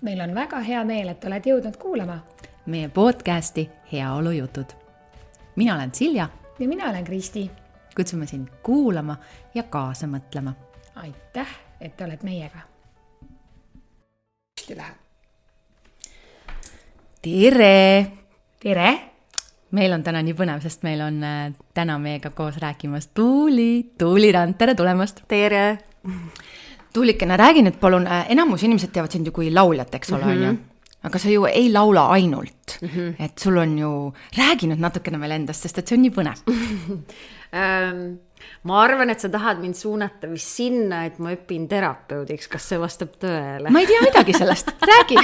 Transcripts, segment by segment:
meil on väga hea meel, et oled jõudnud kuulama meie podcasti Heaolujutud. mina olen Silja. ja mina olen Kristi. kutsume sind kuulama ja kaasa mõtlema. aitäh, et oled meiega. hästi läheb. tere. tere. meil on täna nii põnev, sest meil on äh, täna meiega koos rääkimas Tuuli, Tuuli Rand, tere tulemast. tere Tuulikene, räägi nüüd palun, äh, enamus inimesed teavad sind ju kui lauljat, eks ole, on ju? Mhm. aga sa ju ei laula ainult mm, -hmm. et sul on ju, räägi nüüd natukene veel endast, sest et see on nii põnev ähm, ma arvan, et sa tahad mind suunata vist sinna, et ma õpin terapeudiks, kas see vastab tõele? ma ei tea midagi sellest, räägi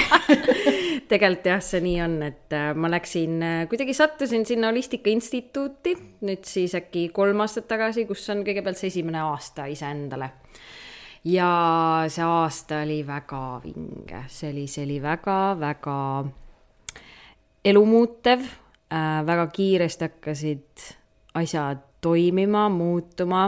tegelikult jah, see nii on, et äh, ma läksin, äh, kuidagi sattusin sinna Holistika Instituuti nüüd siis äkki kolm aastat tagasi, kus on kõigepealt see esimene aasta iseendale ja see aasta oli väga vinge, see oli, see oli väga-väga elumuutev äh,, väga kiiresti hakkasid asjad toimima, muutuma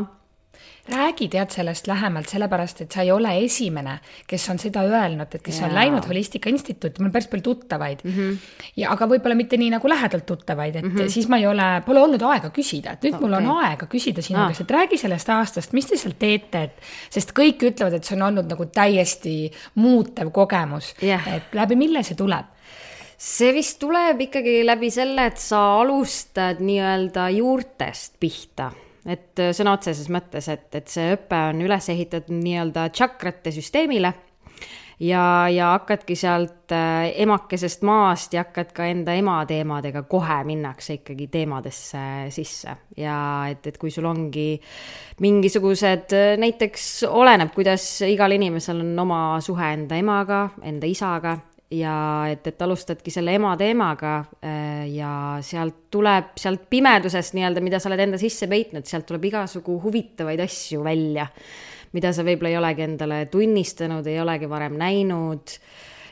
räägi tead sellest lähemalt, sellepärast et sa ei ole esimene, kes on seda öelnud, et kes ja. on läinud Holistika Instituuti, mul on päris palju tuttavaid mm. -hmm. ja aga võib-olla mitte nii nagu lähedalt tuttavaid, et mm -hmm. siis ma ei ole, pole olnud aega küsida, et nüüd okay. mul on aega küsida sinu ah. käest, et räägi sellest aastast, mis te seal teete, et sest kõik ütlevad, et see on olnud nagu täiesti muutev kogemus yeah., et läbi mille see tuleb? see vist tuleb ikkagi läbi selle, et sa alustad nii-öelda juurtest pihta et äh, sõna otseses mõttes, et, et see õpe on üles ehitatud nii-öelda tšakrate süsteemile ja, ja hakkadki sealt äh, emakesest maast ja hakkad ka enda ema teemadega, kohe minnakse ikkagi teemadesse sisse. ja et, et kui sul ongi mingisugused, äh, näiteks oleneb, kuidas igal inimesel on oma suhe enda emaga, enda isaga ja et, et alustadki selle ema teemaga äh, ja sealt tuleb, sealt pimedusest nii-öelda, mida sa oled enda sisse peitnud, sealt tuleb igasugu huvitavaid asju välja, mida sa võib-olla ei olegi endale tunnistanud, ei olegi varem näinud.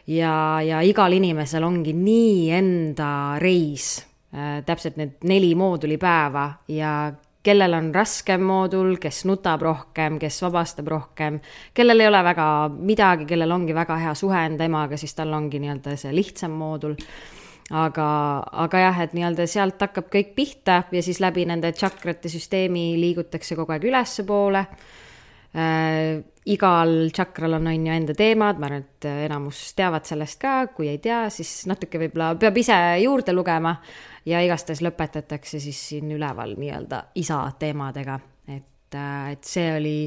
ja, ja igal inimesel ongi nii enda reis, äh, täpselt need neli moodulipäeva ja kellel on raskem moodul, kes nutab rohkem, kes vabastab rohkem, kellel ei ole väga midagi, kellel ongi väga hea suhe enda emaga, siis tal ongi nii-öelda see lihtsam moodul. aga, aga jah, et nii-öelda sealt hakkab kõik pihta ja siis läbi nende tšakrate süsteemi liigutakse kogu aeg ülespoole äh, igal tšakral on, on ju enda teemad, ma arvan, et enamus teavad sellest ka, kui ei tea, siis natuke võib-olla peab ise juurde lugema ja igastahes lõpetatakse siis siin üleval nii-öelda isa teemadega, et, äh, et see oli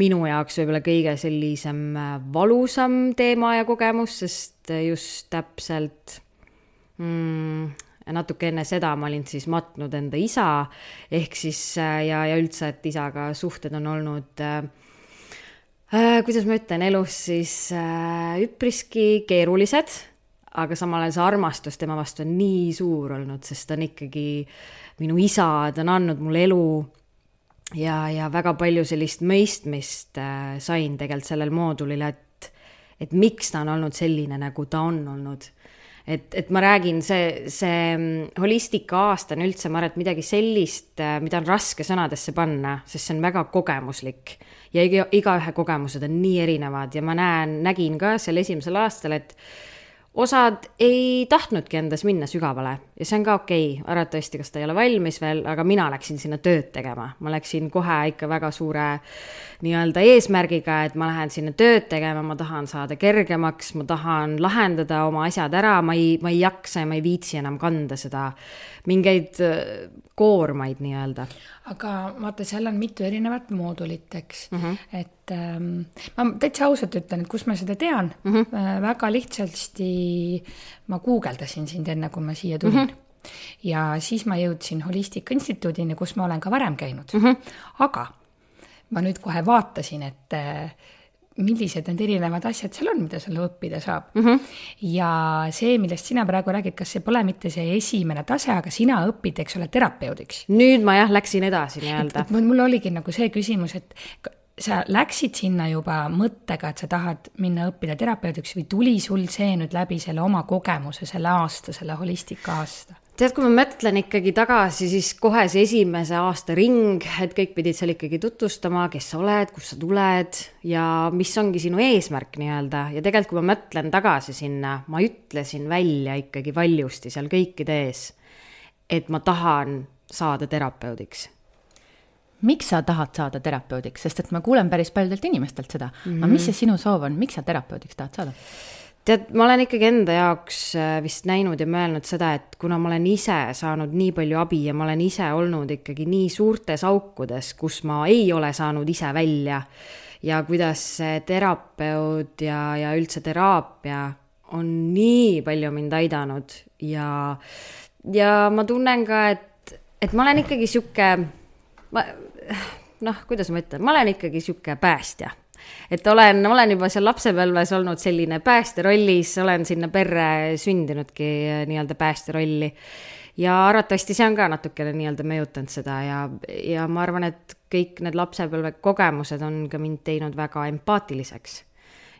minu jaoks võib-olla kõige sellisem äh, valusam teema ja kogemus, sest just täpselt mm, natuke enne seda ma olin siis matnud enda isa, ehk siis äh, ja, ja üldse, et isaga suhted on olnud äh, kuidas ma ütlen, elus siis äh, üpriski keerulised aga samal ajal see armastus tema vastu on nii suur olnud, sest ta on ikkagi minu isa, ta on andnud mulle elu ja, ja väga palju sellist mõistmist äh, sain tegelikult sellel moodulil, et, et miks ta on olnud selline, nagu ta on olnud. et, et ma räägin, see, see mm, holistika aasta on üldse, ma arvan, et midagi sellist, äh, mida on raske sõnadesse panna, sest see on väga kogemuslik ja iga, igaühe kogemused on nii erinevad ja ma näen, nägin ka sel esimesel aastal, et osad ei tahtnudki endas minna sügavale ja see on ka okei okay., arvatavasti, kas ta ei ole valmis veel, aga mina läksin sinna tööd tegema, ma läksin kohe ikka väga suure nii-öelda eesmärgiga, et ma lähen sinna tööd tegema, ma tahan saada kergemaks, ma tahan lahendada oma asjad ära, ma ei, ma ei jaksa ja ma ei viitsi enam kanda seda mingeid koormaid nii-öelda. aga vaata, seal on mitu erinevat moodulit, eks mm, -hmm. et ähm, ma täitsa ausalt ütlen, et kust ma seda tean mm, -hmm. väga lihtsasti ma guugeldasin sind enne, kui ma siia tulin mm. -hmm ja siis ma jõudsin Holistika Instituudini, kus ma olen ka varem käinud mm. -hmm. aga ma nüüd kohe vaatasin, et äh, millised need erinevad asjad seal on, mida seal õppida saab mm. -hmm. ja see, millest sina praegu räägid, kas see pole mitte see esimene tase, aga sina õpid, eks ole, terapeudiks? nüüd ma jah, läksin edasi nii-öelda. mul oligi nagu see küsimus, et sa läksid sinna juba mõttega, et sa tahad minna õppida terapeudiks või tuli sul see nüüd läbi selle oma kogemuse, selle aasta, selle holistika aasta? Tead, kui ma mõtlen ikkagi tagasi, siis kohe see esimese aasta ring, et kõik pidid seal ikkagi tutvustama, kes sa oled, kust sa tuled ja mis ongi sinu eesmärk nii-öelda. Ja tegelikult, kui ma mõtlen tagasi sinna, ma ütlesin välja ikkagi valjusti seal kõikide ees, et ma tahan saada terapeudiks. Miks sa tahad saada terapeudiks, sest et ma kuulen päris paljudelt inimestelt seda. Mm, -hmm. aga mis see sinu soov on, miks sa terapeudiks tahad saada? Tead, ma olen ikkagi enda jaoks äh, vist näinud ja mõelnud seda, et kuna ma olen ise saanud nii palju abi ja ma olen ise olnud ikkagi nii suurtes aukudes, kus ma ei ole saanud ise välja ja kuidas see terapeut ja, ja üldse teraapia on nii palju mind aidanud ja, ja ma tunnen ka, et, et ma olen ikkagi sihuke, ma noh, kuidas ma ütlen, ma olen ikkagi sihuke päästja et olen, olen juba seal lapsepõlves olnud selline päästja rollis, olen sinna perre sündinudki äh, nii-öelda päästja rolli. ja arvatavasti see on ka natukene nii-öelda mõjutanud seda ja, ja ma arvan, et kõik need lapsepõlve kogemused on ka mind teinud väga empaatiliseks.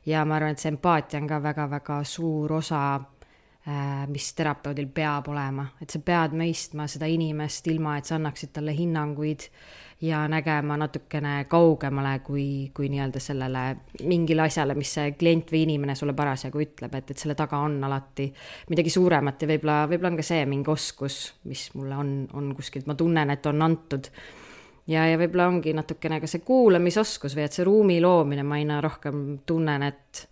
ja ma arvan, et see empaatia on ka väga-väga suur osa äh, mis terapeudil peab olema, et sa pead mõistma seda inimest, ilma et sa annaksid talle hinnanguid ja nägema natukene kaugemale kui, kui nii-öelda sellele mingile asjale, mis see klient või inimene sulle parasjagu ütleb, et, et selle taga on alati midagi suuremat ja võib-olla, võib-olla on ka see mingi oskus, mis mulle on, on kuskilt, ma tunnen, et on antud. Ja, ja võib-olla ongi natukene ka see kuulamisoskus või et see ruumi loomine, ma aina rohkem tunnen, et,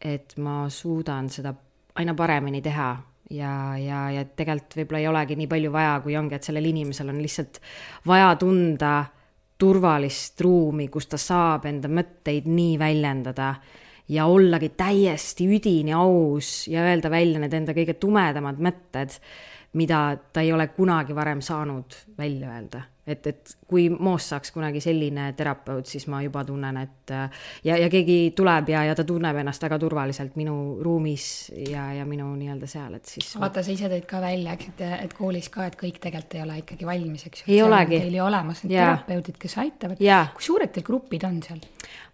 et ma suudan seda aina paremini teha ja, ja, ja tegelikult võib-olla ei olegi nii palju vaja, kui ongi, et sellel inimesel on lihtsalt vaja tunda turvalist ruumi, kus ta saab enda mõtteid nii väljendada ja ollagi täiesti üdini aus ja öelda välja need enda kõige tumedamad mõtted, mida ta ei ole kunagi varem saanud välja öelda et, et kui Moost saaks kunagi selline terapeut, siis ma juba tunnen, et ja, ja keegi tuleb ja, ja ta tunneb ennast väga turvaliselt minu ruumis ja, ja minu nii-öelda seal, et siis. vaata, sa ise tõid ka välja, et, et koolis ka, et kõik tegelikult ei ole ikkagi valmis, eks ju. ei olegi. Teil ju olemas need terapeudid, kes aitavad. kui suured teil grupid on seal?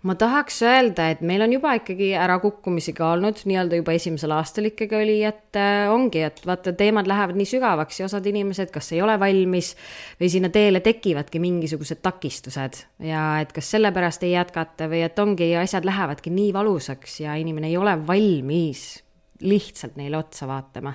ma tahaks öelda, et meil on juba ikkagi ärakukkumisi ka olnud, nii-öelda juba esimesel aastal ikkagi oli, et äh, ongi, et vaata, teemad lähevad nii sügavaks ja osad inimesed kas ei ole valmis või sinna teele tekivadki mingisugused takistused ja et kas sellepärast ei jätkata või et ongi, asjad lähevadki nii valusaks ja inimene ei ole valmis lihtsalt neile otsa vaatama.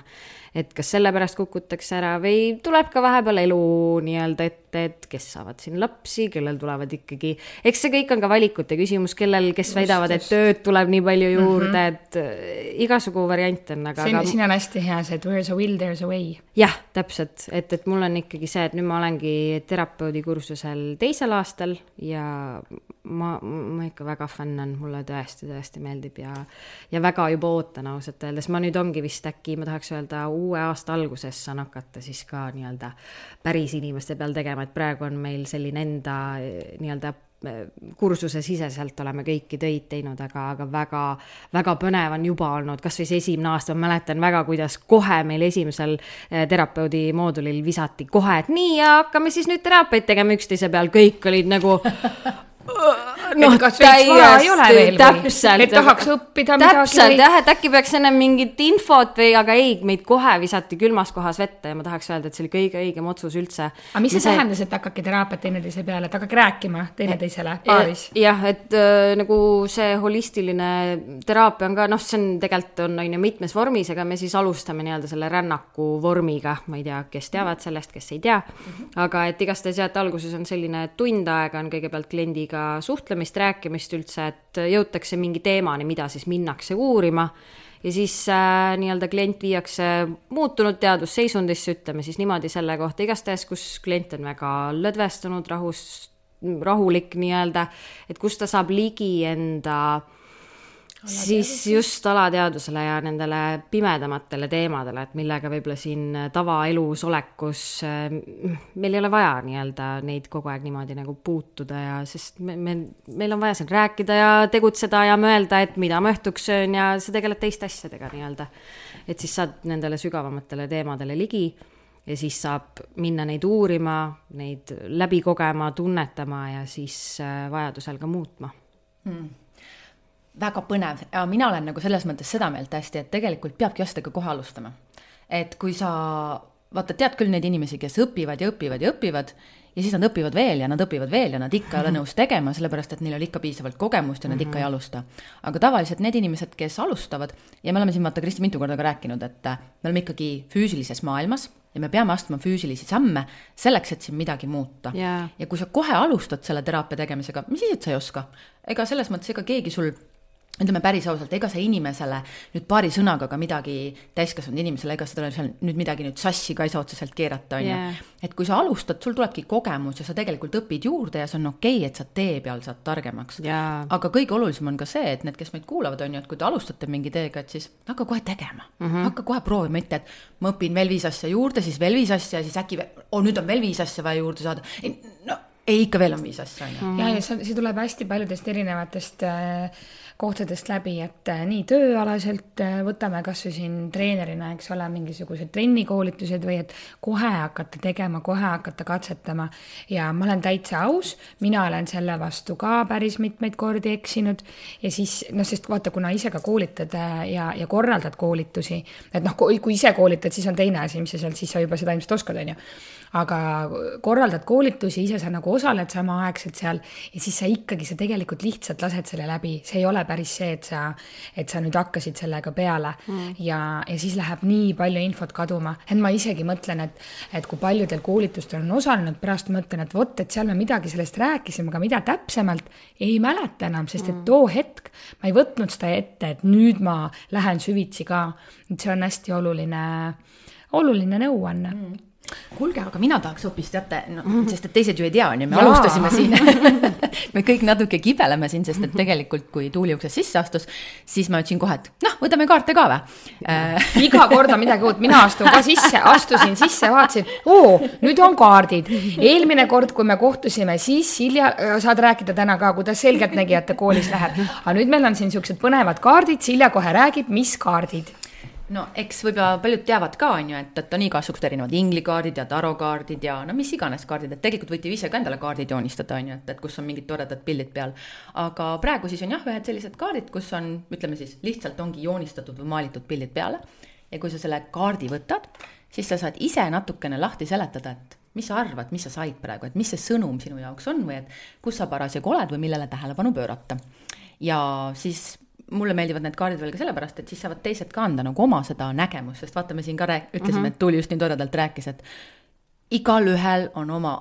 Et kas sellepärast kukutakse ära või tuleb ka vahepeal elu nii-öelda ette, et kes saavad siin lapsi, kellel tulevad ikkagi, eks see kõik on ka valikute küsimus, kellel, kes just, väidavad, et tööd tuleb nii palju juurde mm, -hmm. et äh, igasugu variante on, aga. siin, siin on hästi hea see, et where is a will, there is a way. jah, täpselt, et, et mul on ikkagi see, et nüüd ma olengi terapeudi kursusel teisel aastal ja ma, ma ikka väga fänn on, mulle tõesti, tõesti meeldib ja, ja väga juba ootan ausalt öeldes, ma nüüd ongi vist äkki, ma tahaks öelda, uue aasta alguses saan hakata siis ka nii-öelda päris inimeste peal tegema, et praegu on meil selline enda nii-öelda kursuse siseselt oleme kõiki töid teinud, aga, aga väga, väga põnev on juba olnud, kasvõi see esimene aasta, ma mäletan väga, kuidas kohe meil esimesel eh, terapeudi moodulil visati kohe, et nii ja hakkame siis nüüd teraapiaid tegema üksteise peal, kõik olid nagu noh, veel täpselt, et tahaks õppida midagi. täpselt jah, et äkki peaks enne mingit infot või, aga ei, meid kohe visati külmas kohas vette ja ma tahaks öelda, et see oli kõige õigem otsus üldse. aga mis see tähendas, et hakake teraapiat teineteise peale, et hakake rääkima teineteisele paaris? jah, et äh, nagu see holistiline teraapia on ka noh, see on tegelikult on, on ju mitmes vormis, aga me siis alustame nii-öelda selle rännaku vormiga, ma ei tea, kes teavad sellest, kes ei tea. aga et igastahes jah, et alguses on selline tund aega on kõigepealt kliendiga suhtlemist, rääkimist, rääkimist üldse, et jõutakse mingi teemani, mida siis minnakse uurima. ja siis äh, nii-öelda klient viiakse muutunud teadvusseisundisse, ütleme siis niimoodi selle kohta, igastahes, kus klient on väga lõdvestunud, rahus, rahulik nii-öelda, et kus ta saab ligi enda äh, siis just alateadvusele ja nendele pimedamatele teemadele, et millega võib-olla siin tavaelus olekus äh, meil ei ole vaja nii-öelda neid kogu aeg niimoodi nagu puutuda ja sest me, me, meil on vaja siin rääkida ja tegutseda ja mõelda, et mida ma õhtuks söön ja sa tegeled teiste asjadega nii-öelda. et siis saad nendele sügavamatele teemadele ligi ja siis saab minna neid uurima, neid läbi kogema, tunnetama ja siis äh, vajadusel ka muutma. Hmm väga põnev ja mina olen nagu selles mõttes seda meelt hästi, et tegelikult peabki asjadega kohe alustama. et kui sa vaata, tead küll neid inimesi, kes õpivad ja õpivad ja õpivad ja siis nad õpivad veel ja nad õpivad veel ja nad ikka ei ole nõus tegema, sellepärast et neil oli ikka piisavalt kogemust ja nad ikka ei Mhm. alusta. aga tavaliselt need inimesed, kes alustavad ja me oleme siin vaata, Kristi, mitu korda ka rääkinud, et äh, me oleme ikkagi füüsilises maailmas ja me peame astuma füüsilisi samme selleks, et siin midagi muuta Jaa. ja kui sa kohe alustad selle teraapia tegemisega, mis siis, et sa ei oska? ega selles mõttes, ega keegi sul ütleme päris ausalt, ega sa inimesele nüüd paari sõnaga ka midagi, täiskasvanud inimesele, ega sa talle seal nüüd midagi nüüd sassi ka ei saa otseselt keerata, on ju. Et kui sa alustad, sul tulebki kogemus ja sa tegelikult õpid juurde ja see on okei okay,, et sa tee peal saad targemaks. Aga kõige olulisem on ka see, et need, kes meid kuulavad, on ju, et kui te alustate mingi teega, et siis hakka kohe tegema mm, -hmm. hakka kohe proovima, mitte et ma õpin veel viis asja juurde, siis veel viis asja ja siis äkki, oo nüüd on veel viis asja vaja juurde saada. no ei, ikka veel on viis asja, on ju. ja, ja see, see tuleb hästi paljudest erinevatest äh, kohtadest läbi, et äh, nii tööalaselt äh, võtame kasvõi siin treenerina, eks ole, mingisugused trennikoolitused või et kohe hakata tegema, kohe hakata katsetama. ja ma olen täitsa aus, mina olen selle vastu ka päris mitmeid kordi eksinud ja siis noh, sest vaata, kuna ise ka koolitad äh, ja, ja korraldad koolitusi, et noh, kui kui ise koolitad, siis on teine asi, mis sa seal, siis sa juba seda ilmselt oskad, on ju aga korraldad koolitusi, ise sa nagu osaled samaaegselt seal ja siis sa ikkagi, sa tegelikult lihtsalt lased selle läbi, see ei ole päris see, et sa, et sa nüüd hakkasid sellega peale. Mm. ja, ja siis läheb nii palju infot kaduma, et ma isegi mõtlen, et, et kui paljudel koolitustel on osalenud, pärast mõtlen, et vot, et seal me midagi sellest rääkisime, aga mida täpsemalt ei mäleta enam, sest et too hetk ma ei võtnud seda ette, et nüüd ma lähen süvitsi ka. et see on hästi oluline, oluline nõuanne. Mm kuulge, aga mina tahaks hoopis teate, no sest et teised ju ei tea, on ju, me Jaa. alustasime siin me kõik natuke kibeleme siin, sest et tegelikult, kui Tuuli uksest sisse astus, siis ma ütlesin kohe, et noh, võtame kaarte ka või äh, iga kord on midagi uut, mina astun ka sisse, astusin sisse, vaatasin, oo, nüüd on kaardid. eelmine kord, kui me kohtusime, siis Silja, saad rääkida täna ka, kuidas selgeltnägijate koolis läheb. aga nüüd meil on siin niisugused põnevad kaardid, Silja kohe räägib, mis kaardid. No eks võib-olla paljud teavad ka, on ju, et, et on igasugused erinevad inglikaardid ja tarokaardid ja no mis iganes kaardid, et tegelikult võite ju ise ka endale kaardid joonistada, on ju, et, et kus on mingid toredad pildid peal. aga praegu siis on jah, ühed sellised kaardid, kus on, ütleme siis lihtsalt ongi joonistatud või maalitud pildid peale. ja kui sa selle kaardi võtad, siis sa saad ise natukene lahti seletada, et mis sa arvad, mis sa said praegu, et mis see sõnum sinu jaoks on või et kus sa parasjagu oled või millele tähelepanu pöörata. ja siis mulle meeldivad need kaardid veel ka sellepärast, et siis saavad teised ka anda nagu oma seda nägemust, sest vaata, me siin ka rääk-, ütlesime mm, -hmm. et Tuuli just nii toredalt rääkis, et igalühel on oma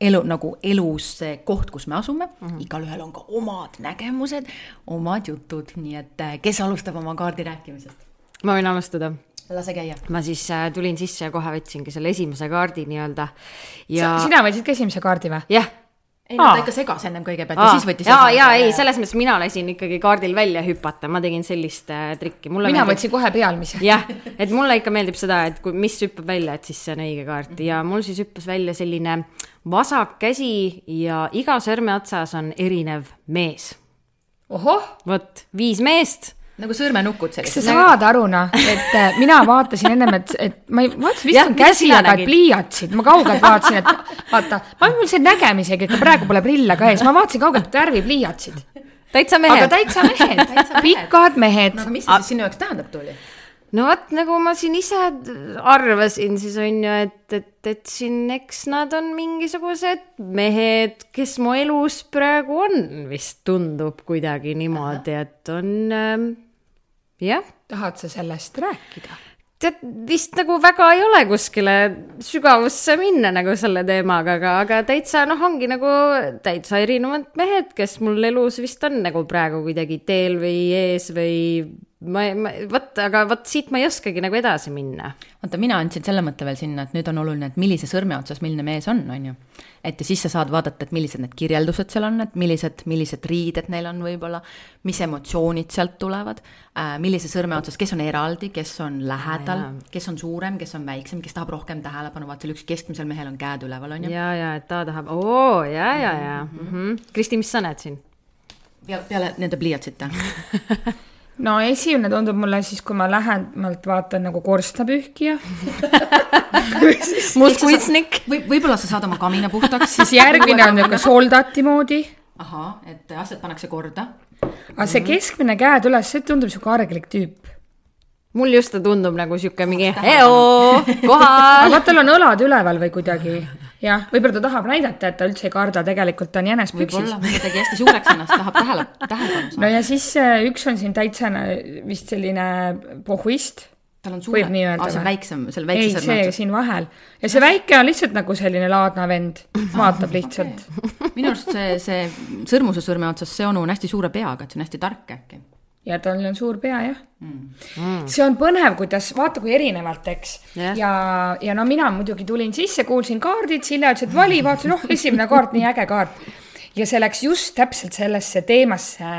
elu, nagu elus see koht, kus me asume mm, -hmm. igalühel on ka omad nägemused, omad jutud, nii et äh, kes alustab oma kaardi rääkimisest? ma võin alustada lase käia. ma siis äh, tulin sisse ja kohe võtsingi selle esimese kaardi nii-öelda ja sina võtsid ka esimese kaardi või? jah ei no ta Aa. ikka segas ennem kõigepealt ja siis võttis jaa, jaa, ei, selles mõttes mina lasin ikkagi kaardil välja hüpata, ma tegin sellist äh, trikki. mina võtsin kohe pealmise. jah, et mulle ikka meeldib seda, et kui, mis hüppab välja, et siis see on õige kaart ja mul siis hüppas välja selline vasak käsi ja iga sõrme otsas on erinev mees. ohoh, vot, viis meest nagu sõrmenukud kas sa sellised. saad aru noh, et äh, mina vaatasin ennem, et, et ma ei, vaatasin vist Jah, on käsi, aga pliiatsid, ma kaugelt vaatasin, et vaata, ma mul see nägemisega ikka praegu pole prille ka ees, ma vaatasin kaugelt, värvipliiatsid. täitsa aga mehed. täitsa mehed, pikad mehed no aga mis see siis sinu jaoks tähendab, Tuuli? No vot, nagu ma siin ise arvasin, siis on ju, et, et, et siin eks nad on mingisugused mehed, kes mu elus praegu on, vist tundub kuidagi niimoodi, et on ähm, jah tahad sa sellest rääkida? tead, vist nagu väga ei ole kuskile sügavusse minna nagu selle teemaga, aga, aga täitsa noh, ongi nagu täitsa erinevad mehed, kes mul elus vist on nagu praegu kuidagi teel või ees või ma, ma, vot, aga vot siit ma ei oskagi nagu edasi minna. vaata, mina andsin selle mõtte veel sinna, et nüüd on oluline, et millise sõrme otsas milline mees on, on ju. et ja siis sa saad vaadata, et millised need kirjeldused seal on, et millised, millised riided neil on võib-olla, mis emotsioonid sealt tulevad äh,, millise sõrme otsas, kes on eraldi, kes on lähedal kes on suurem, kes on väiksem, kes tahab rohkem tähelepanu, vaata seal üks keskmisel mehel on käed üleval, on ju. ja, ja et ta tahab, oo, ja, ja, ja mm. -hmm. Kristi, mis sa näed siin? peale, peale nende pliiatsite. no esimene tundub mulle siis, kui ma lähemalt vaatan nagu korstnapühkija, mustkuitsnik. või võib-olla sa saad oma kamina puhtaks, siis järgmine on niisugune soldati moodi, ahah, et asjad pannakse korda. aga see keskmine käed üles, see tundub niisugune arglik tüüp. mul just ta tundub nagu sihuke mingi eoo, kohal. aga tal on õlad üleval või kuidagi jah, võib-olla ta tahab näidata, et ta üldse ei karda, tegelikult ta on jänes püksis võib-olla, tegi hästi suureks ennast, tahab tähele, tähelepanu no saada. ja siis äh, üks on siin täitsa äh, vist selline pohhuist. tal on nii öelda see on väiksem, seal ei, väikse see sõrme siin vahel ja see väike on lihtsalt nagu selline laadna vend, vaatab lihtsalt. otsas. minu arust see, see sõrmuse sõrme otsas, see onu on hästi suure peaga, et see on hästi tark äkki. Ja tal on suur pea jah mm.. see on põnev, kuidas, vaata kui erinevalt, eks Jah. ja, ja no mina muidugi tulin sisse, kuulsin kaardid, Silja ütles, et vali, vaatasin, oh, esimene kaart, nii äge kaart. ja see läks just täpselt sellesse teemasse,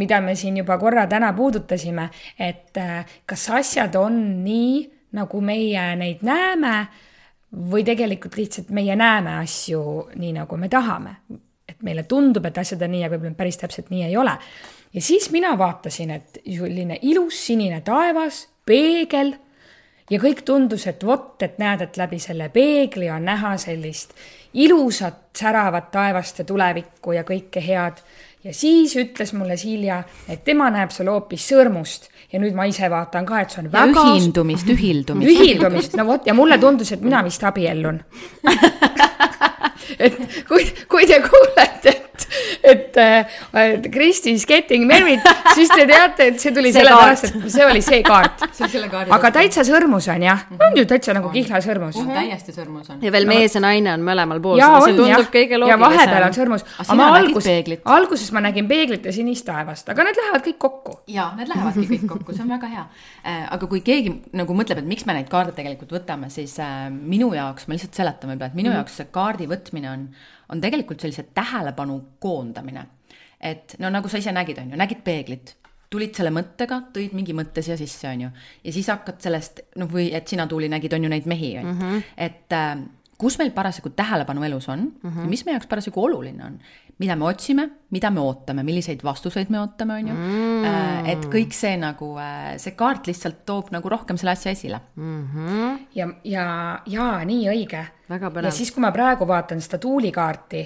mida me siin juba korra täna puudutasime, et äh, kas asjad on nii, nagu meie neid näeme või tegelikult lihtsalt meie näeme asju nii, nagu me tahame. et meile tundub, et asjad on nii, aga võib-olla päris täpselt nii ei ole. Ja siis mina vaatasin, et selline ilus sinine taevas, peegel ja kõik tundus, et vot, et näed, et läbi selle peegli on näha sellist ilusat säravat taevast ja tulevikku ja kõike head. ja siis ütles mulle Silja, et tema näeb seal hoopis sõrmust ja nüüd ma ise vaatan ka, et see on ja väga ühindumist, ühildumist. ühildumist, no vot ja mulle tundus, et mina vist abiellun. et kui, kui te kuulete, et, et äh, Kristi is getting married, siis te teate, et see tuli sellepärast, et see oli see kaart. aga täitsa sõrmus on jah, on ju täitsa nagu kihlasõrmus. täiesti sõrmus on. ja veel mees ja naine on mõlemal pool, ja see tundub, kõige ja vahepeal on loogilisem. sõrmus. Aga ma nägid algus peeglit?, alguses ma nägin peeglit ja sinist taevast, aga need lähevad kõik kokku. ja need lähevadki kõik kokku, see on väga hea. aga kui keegi nagu mõtleb, et miks me neid kaarte tegelikult võtame, siis äh, minu jaoks, ma lihtsalt seletan võib-olla, et minu mm -hmm. jaoks see kaardi võtmine on, on tegelikult sellise tähelepanu koondamine. et no nagu sa ise nägid, on ju, nägid peeglit, tulid selle mõttega, tõid mingi mõtte siia sisse, on ju, ja siis hakkad sellest, noh, või et sina, Tuuli, nägid, on ju neid mehi, on ju, et äh, kus meil parasjagu tähelepanu elus on mm -hmm. ja mis meie jaoks parasjagu oluline on, mida me otsime, mida me ootame, milliseid vastuseid me ootame, on ju mm.. et kõik see nagu, see kaart lihtsalt toob nagu rohkem selle asja esile. ja, ja, ja nii õige. Ja siis, kui ma praegu vaatan seda tuulikaarti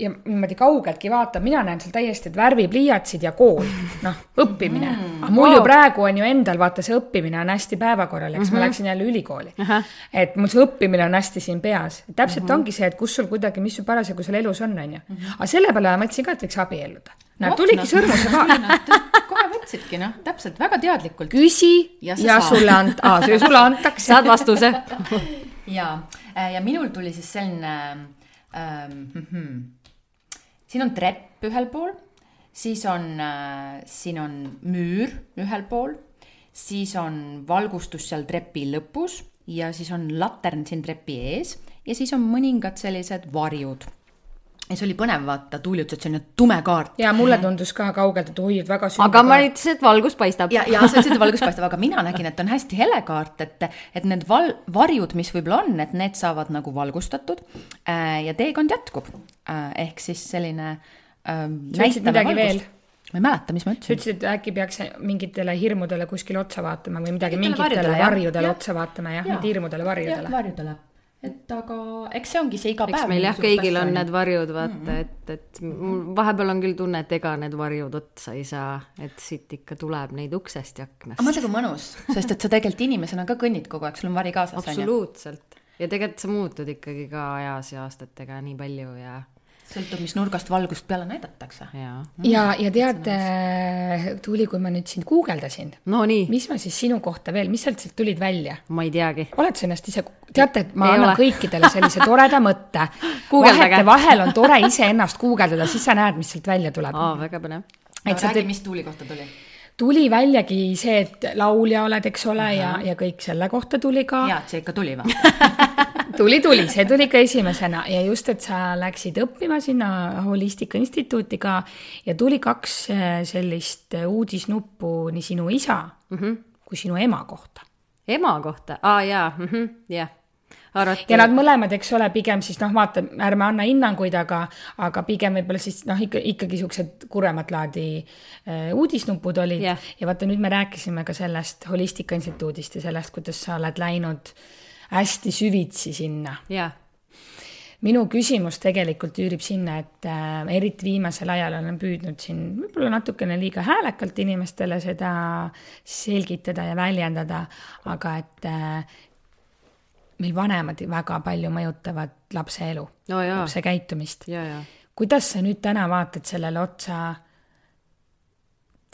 ja niimoodi kaugeltki vaatan, mina näen seal täiesti, et värvipliiatsid ja kool, noh, õppimine mm.. aga mul ju praegu on ju endal, vaata, see õppimine on hästi päevakorral, eks mm -hmm. ma läksin jälle ülikooli. et mul see õppimine on hästi siin peas. täpselt mm -hmm. ongi see, et kus sul kuidagi, mis sul parasjagu seal elus on, on ju. aga selle peale ma mõtlesin ka, et võiks abielluda. näed, tuligi sõrmuse kaart. kohe võtsidki, noh, täpselt, väga teadlikult. küsi Ja ja, sa ja saad. sulle ant-, aa, sulle antakse. saad vastuse. ja, ja minul tuli siis selline ähm,, mm, siin on trepp ühel pool, siis on äh,, siin on müür ühel pool, siis on valgustus seal trepi lõpus ja siis on latern siin trepi ees ja siis on mõningad sellised varjud. Ja see oli põnev vaata, Tuuli ütles, et see on nüüd tume kaart. ja mulle tundus ka kaugelt, et oi, et väga sügav. aga ma ütlesin, et valgus paistab. ja, ja sa ütlesid, et valgus paistab, aga mina nägin, et on hästi hele kaart, et, et need val-, varjud, mis võib-olla on, et need saavad nagu valgustatud äh, ja teekond jätkub äh,. ehk siis selline äh,. Sa ütlesid midagi veel?? ma ei mäleta, mis ma sa ütlesin. ütlesid, et äkki peaks mingitele hirmudele kuskile otsa vaatama või midagi, Mingitele varjudele, varjudele Jah. otsa vaatama jah, Jaa. mitte hirmudele, varjudele. varjudele. Et aga eks see ongi see iga eks päev. meil jah, kõigil on need varjud, vaata, et, et mul vahepeal on küll tunne, et ega need varjud otsa ei saa, et siit ikka tuleb neid uksest ja aga aknast. mõtle, kui mõnus, sest et sa tegelikult inimesena ka kõnnid kogu aeg, sul on vari kaasas, absoluutselt. ja tegelikult sa muutud ikkagi ka ajas ja aastatega nii palju ja, sõltub, mis nurgast valgust peale näidatakse. ja. ja, ja tead, Tuuli, kui ma nüüd sind guugeldasin, no nii, mis ma siis sinu kohta veel, mis sealt sealt tulid välja? ma ei teagi. oled sa ennast ise, teate, et ma Ei annan ole. kõikidele sellise toreda mõtte. Guugeldage. vahel on tore iseennast guugeldada, siis sa näed, mis sealt välja tuleb. aa, väga põnev. aga sa räägi, mis Tuuli kohta tuli. Tuli väljagi see, et laulja oled, eks ole, ja, ja kõik selle kohta tuli ka. jaa, et see ikka tuli vaata. tuli, tuli, see tuli ikka esimesena ja just, et sa läksid õppima sinna Holistika Instituuti ka ja tuli kaks eh, sellist uudisnuppu nii sinu isa mm -hmm. kui sinu ema kohta. ema kohta, aa jaa, jah. Arvati ja nad mõlemad, eks ole, pigem siis noh, vaata, ärme anna hinnanguid, aga, aga pigem võib-olla siis noh, ikka ikkagi siuksed kuremat laadi äh, uudisnupud olid. Jah. ja vaata nüüd me rääkisime ka sellest Holistika Instituudist ja sellest, kuidas sa oled läinud hästi süvitsi sinna. Jah, minu küsimus tegelikult üürib sinna, et äh, eriti viimasel ajal olen püüdnud siin võib-olla natukene liiga häälekalt inimestele seda selgitada ja väljendada, aga et äh, meil vanemad väga palju mõjutavad lapse elu no, lapse käitumist. kuidas sa nüüd täna vaatad sellele otsa,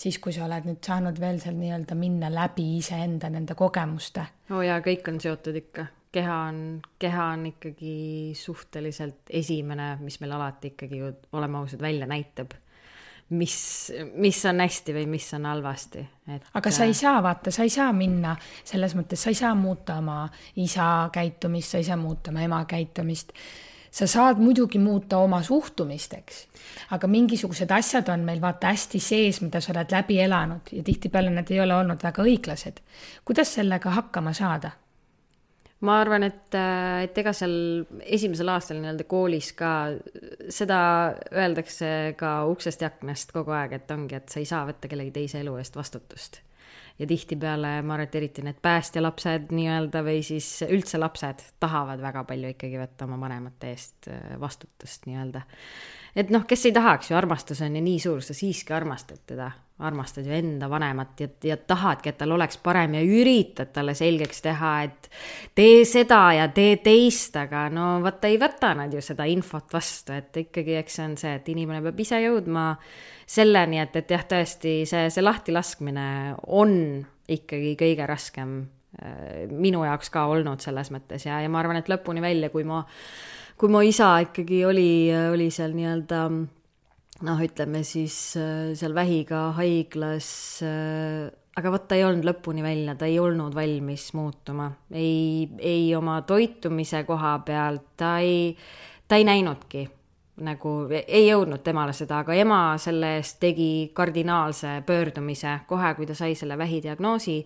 siis kui sa oled nüüd saanud veel seal nii-öelda minna läbi iseenda nende kogemuste? oo oh jaa, kõik on seotud ikka keha on, keha on ikkagi suhteliselt esimene, mis meil alati ikkagi ju, oleme ausad, välja näitab. Mis, mis on hästi või mis on halvasti, et. aga sa ei saa, vaata, sa ei saa minna selles mõttes, sa ei saa muuta oma isa käitumist, sa ei saa muuta oma ema käitumist sa saad muidugi muuta oma suhtumist, eks, aga mingisugused asjad on meil vaata hästi sees, mida sa oled läbi elanud ja tihtipeale need ei ole olnud väga õiglased. kuidas sellega hakkama saada? Ma arvan, et, äh, et ega seal esimesel aastal nii-öelda koolis ka seda öeldakse ka uksest ja aknast kogu aeg, et ongi, et sa ei saa võtta kellegi teise elu eest vastutust. ja tihtipeale ma arvan, et eriti need päästjalapsed nii-öelda või siis üldse lapsed tahavad väga palju ikkagi võtta oma vanemate eest äh, vastutust nii-öelda et noh, kes ei tahaks ju, armastus on ju nii suur, sa siiski armastad teda, armastad ju enda vanemat ja, ja tahadki, et tal oleks parem ja üritad talle selgeks teha, et tee seda ja tee teist, aga no vaata ei võta nad ju seda infot vastu, et ikkagi, eks see on see, et inimene peab ise jõudma selleni, et, et jah, tõesti see, see lahtilaskmine on ikkagi kõige raskem äh, minu jaoks ka olnud selles mõttes ja, ja ma arvan, et lõpuni välja, kui ma kui mu isa ikkagi oli, oli seal nii-öelda noh, ütleme siis äh, seal vähiga haiglas, äh, aga vot ta ei olnud lõpuni välja, ta ei olnud valmis muutuma, ei, ei oma toitumise koha pealt, ta ei, ta ei näinudki nagu ei jõudnud temale seda, aga ema selle eest tegi kardinaalse pöördumise kohe, kui ta sai selle vähidiagnoosi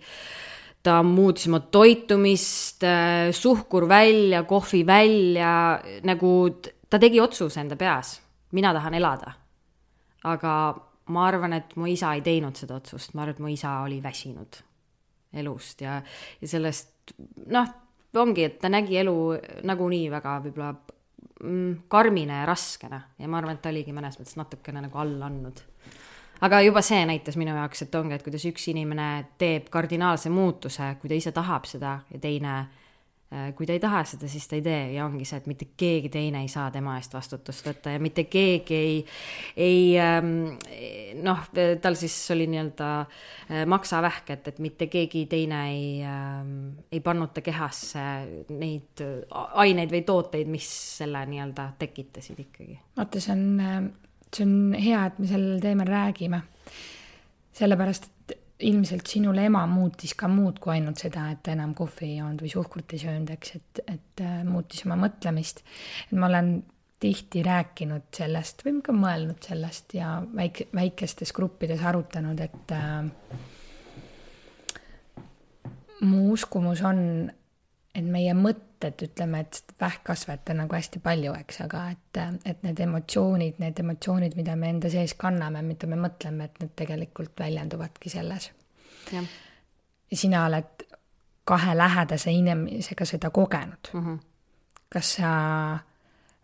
ta muutis oma toitumist, suhkur välja, kohvi välja, nagu ta tegi otsuse enda peas, mina tahan elada. aga ma arvan, et mu isa ei teinud seda otsust, ma arvan, et mu isa oli väsinud elust ja, ja sellest noh, ongi, et ta nägi elu nagunii väga võib-olla mm, karmina ja raskena. Ja ma arvan, et ta oligi mõnes mõttes natukene nagu alla andnud aga juba see näitas minu jaoks, et ongi, et kuidas üks inimene teeb kardinaalse muutuse, kui ta ise tahab seda ja teine, äh, kui ta ei taha seda, siis ta ei tee ja ongi see, et mitte keegi teine ei saa tema eest vastutust võtta ja mitte keegi ei, ei ähm, noh, tal siis oli nii-öelda äh, maksavähk, et, et mitte keegi teine ei, ähm, ei pannud ta kehasse neid aineid või tooteid, mis selle nii-öelda tekitasid ikkagi. vaata, see on see on hea, et me sellel teemal räägime. sellepärast, et ilmselt sinul ema muutis ka muud kui ainult seda, et ta enam kohvi ei joonud või suhkrut ei söönud, eks, et, et äh, muutis oma mõtlemist. et ma olen tihti rääkinud sellest või ka mõelnud sellest ja väike, väikestes gruppides arutanud, et äh, mu uskumus on, et meie mõtted, ütleme, et vähkkasvajat on nagu hästi palju, eks, aga et, et need emotsioonid, need emotsioonid, mida me enda sees kanname, mida me mõtleme, et need tegelikult väljenduvadki selles. ja sina oled kahe lähedase inimesega seda kogenud mm. -hmm. kas sa,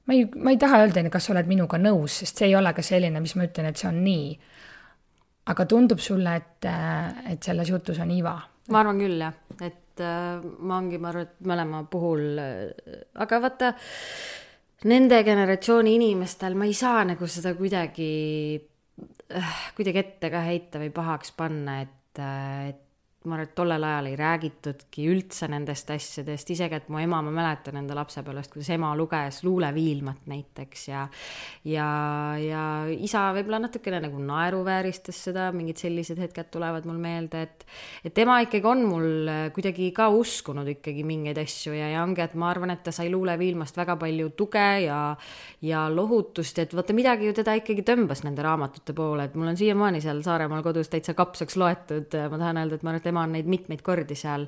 ma ei, ma ei taha öelda, kas sa oled minuga nõus, sest see ei ole ka selline, mis ma ütlen, et see on nii. aga tundub sulle, et, et selles jutus on iva? ma arvan küll, jah, et et äh, ma ongi, ma arvan, et mõlema puhul, äh, aga vaata, nende generatsiooni inimestel ma ei saa nagu seda kuidagi, äh, kuidagi ette ka heita või pahaks panna, et, et ma arvan, et tollel ajal ei räägitudki üldse nendest asjadest, isegi et mu ema, ma mäletan enda lapsepõlvest, kuidas ema luges luuleviilmat näiteks ja ja, ja isa võib-olla natukene nagu naeruvääristas seda, mingid sellised hetked tulevad mul meelde, et et tema ikkagi on mul kuidagi ka uskunud ikkagi mingeid asju ja, ja ongi, et ma arvan, et ta sai luuleviilmast väga palju tuge ja ja lohutust, et vaata midagi ju teda ikkagi tõmbas nende raamatute poole, et mul on siiamaani seal Saaremaal kodus täitsa kapsaks loetud, ma tahan öelda, et ma arvan, et tema on neid mitmeid kordi seal,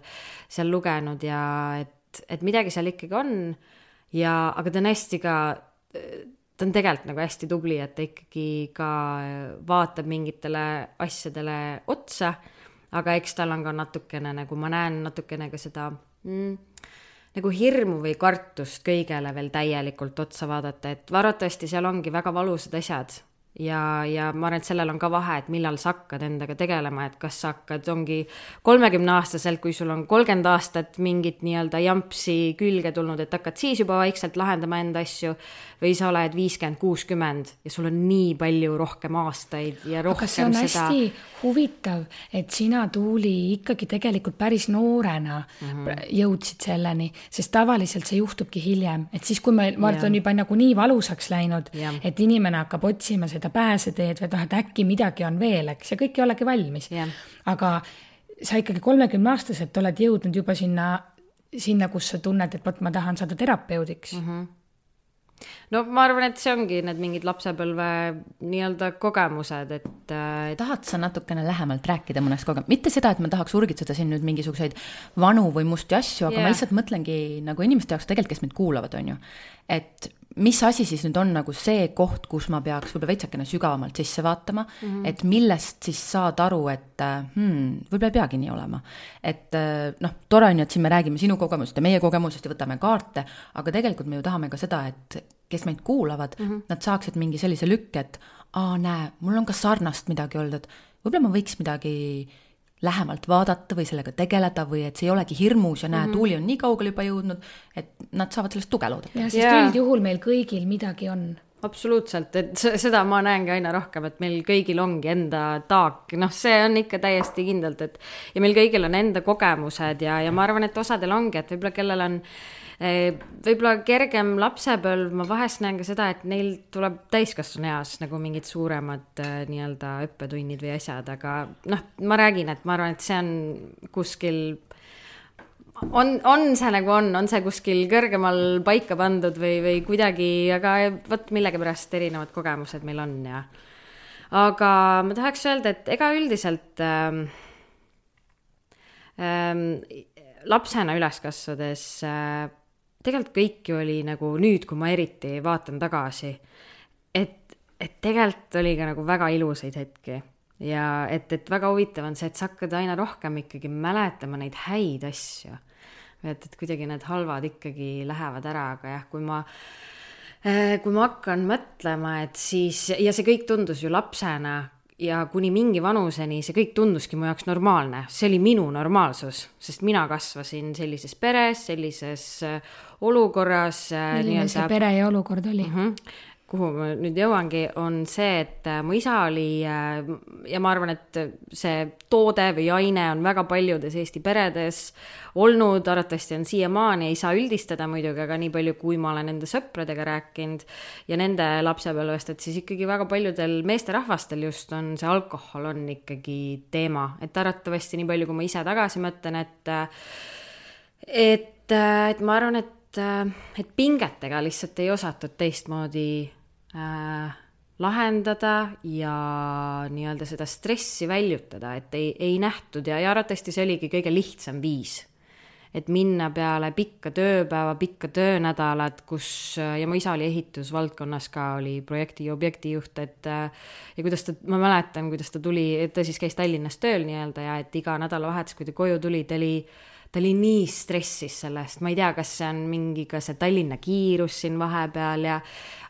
seal lugenud ja et, et midagi seal ikkagi on. Ja, aga ta on hästi ka, ta on tegelikult nagu hästi tubli, et ta ikkagi ka vaatab mingitele asjadele otsa, aga eks tal on ka natukene nagu ma näen natukene ka seda mm, nagu hirmu või kartust kõigele veel täielikult otsa vaadata, et arvatavasti seal ongi väga valusad asjad ja, ja ma arvan, et sellel on ka vahe, et millal sa hakkad endaga tegelema, et kas sa hakkad, ongi kolmekümneaastaselt, kui sul on kolmkümmend aastat mingit nii-öelda jampsi külge tulnud, et hakkad siis juba vaikselt lahendama enda asju või sa oled viiskümmend, kuuskümmend ja sul on nii palju rohkem aastaid ja rohkem aga see on seda. hästi huvitav, et sina, Tuuli, ikkagi tegelikult päris noorena mm -hmm. jõudsid selleni, sest tavaliselt see juhtubki hiljem, et siis, kui me, vaata, on juba nagu nii valusaks läinud, et inimene hakkab otsima seda pääseteed või et noh, et äkki midagi on veel, eks, ja kõik ei olegi valmis. aga sa ikkagi kolmekümneaastaselt oled jõudnud juba sinna, sinna, kus sa tunned, et vot ma tahan saada terapeudiks mm. -hmm no ma arvan, et see ongi need mingid lapsepõlve nii-öelda kogemused, et äh,. tahad sa natukene lähemalt rääkida mõnest kogemusest, mitte seda, et ma tahaks urgitseda siin nüüd mingisuguseid vanu või musti asju, aga yeah. ma lihtsalt mõtlengi nagu inimeste jaoks tegelikult, kes meid kuulavad, on ju. et mis asi siis nüüd on nagu see koht, kus ma peaks võib-olla veitsakene sügavamalt sisse vaatama mm, -hmm. et millest siis saad aru, et hmm, võib-olla ei peagi nii olema. et äh, noh, tore on ju, et siin me räägime sinu kogemusest ja meie kogemusest ja võtame kaarte, aga tegelikult me ju tahame ka seda, et kes meid kuulavad mm, -hmm. nad saaksid mingi sellise lükke, et aa, näe, mul on ka sarnast midagi olnud, et võib-olla ma võiks midagi lähemalt vaadata või sellega tegeleda või et see ei olegi hirmus ja näe mm, -hmm. Tuuli on nii kaugele juba jõudnud, et nad saavad sellest tuge loodata. jah, sest yeah. üldjuhul meil kõigil midagi on absoluutselt, et seda ma näengi aina rohkem, et meil kõigil ongi enda taak, noh, see on ikka täiesti kindlalt, et ja meil kõigil on enda kogemused ja, ja ma arvan, et osadel ongi, et võib-olla kellel on Eh, võib-olla kergem lapsepõlv, ma vahest näen ka seda, et neil tuleb täiskasvanu eas nagu mingid suuremad eh, nii-öelda õppetunnid või asjad, aga noh, ma räägin, et ma arvan, et see on kuskil on, on see nagu on, on see kuskil kõrgemal paika pandud või, või kuidagi, aga vot millegipärast erinevad kogemused meil on ja. aga ma tahaks öelda, et ega üldiselt ähm, ähm, lapsena üles kasvades äh, tegelikult kõik ju oli nagu nüüd, kui ma eriti vaatan tagasi, et, et tegelikult oli ka nagu väga ilusaid hetki ja et, et väga huvitav on see, et sa hakkad aina rohkem ikkagi mäletama neid häid asju. et, et kuidagi need halvad ikkagi lähevad ära, aga jah, kui ma eh, kui ma hakkan mõtlema, et siis ja see kõik tundus ju lapsena ja kuni mingi vanuseni see kõik tunduski mu jaoks normaalne, see oli minu normaalsus, sest mina kasvasin sellises peres, sellises äh, olukorras. Äh, milline see pere ja olukord oli mm? -hmm kuhu ma nüüd jõuangi, on see, et äh, mu isa oli äh, ja ma arvan, et see toode või aine on väga paljudes Eesti peredes olnud, arvatavasti on siiamaani, ei saa üldistada muidugi, aga nii palju, kui ma olen enda sõpradega rääkinud ja nende lapsepõlvest, et siis ikkagi väga paljudel meesterahvastel just on see alkohol on ikkagi teema, et arvatavasti nii palju, kui ma ise tagasi mõtlen, et et, et ma arvan, et et pingetega lihtsalt ei osatud teistmoodi äh, lahendada ja nii-öelda seda stressi väljutada, et ei, ei nähtud ja, ja arvatavasti see oligi kõige lihtsam viis. et minna peale pikka tööpäeva, pikka töönädalat, kus ja mu isa oli ehitusvaldkonnas ka, oli projekti ja objektijuht, et ja kuidas ta, ma mäletan, kuidas ta tuli, ta siis käis Tallinnas tööl nii-öelda ja et iga nädalavahetus, kui ta koju tuli, ta oli ta oli nii stressis sellest, ma ei tea, kas see on mingi ka see Tallinna kiirus siin vahepeal ja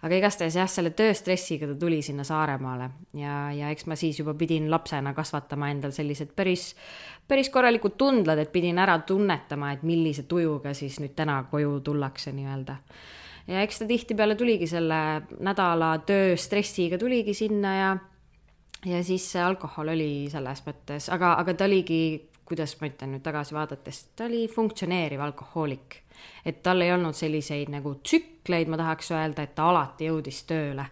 aga igastahes jah, selle tööstressiga ta tuli sinna Saaremaale ja, ja eks ma siis juba pidin lapsena kasvatama endal sellised päris, päris korralikud tundlad, et pidin ära tunnetama, et millise tujuga siis nüüd täna koju tullakse nii-öelda. Ja eks ta tihtipeale tuligi selle nädala tööstressiga tuligi sinna ja ja siis see alkohol oli selles mõttes, aga, aga ta oligi kuidas ma ütlen nüüd tagasi vaadates, ta oli funktsioneeriv alkohoolik. et tal ei olnud selliseid nagu tsükleid, ma tahaks öelda, et ta alati jõudis tööle.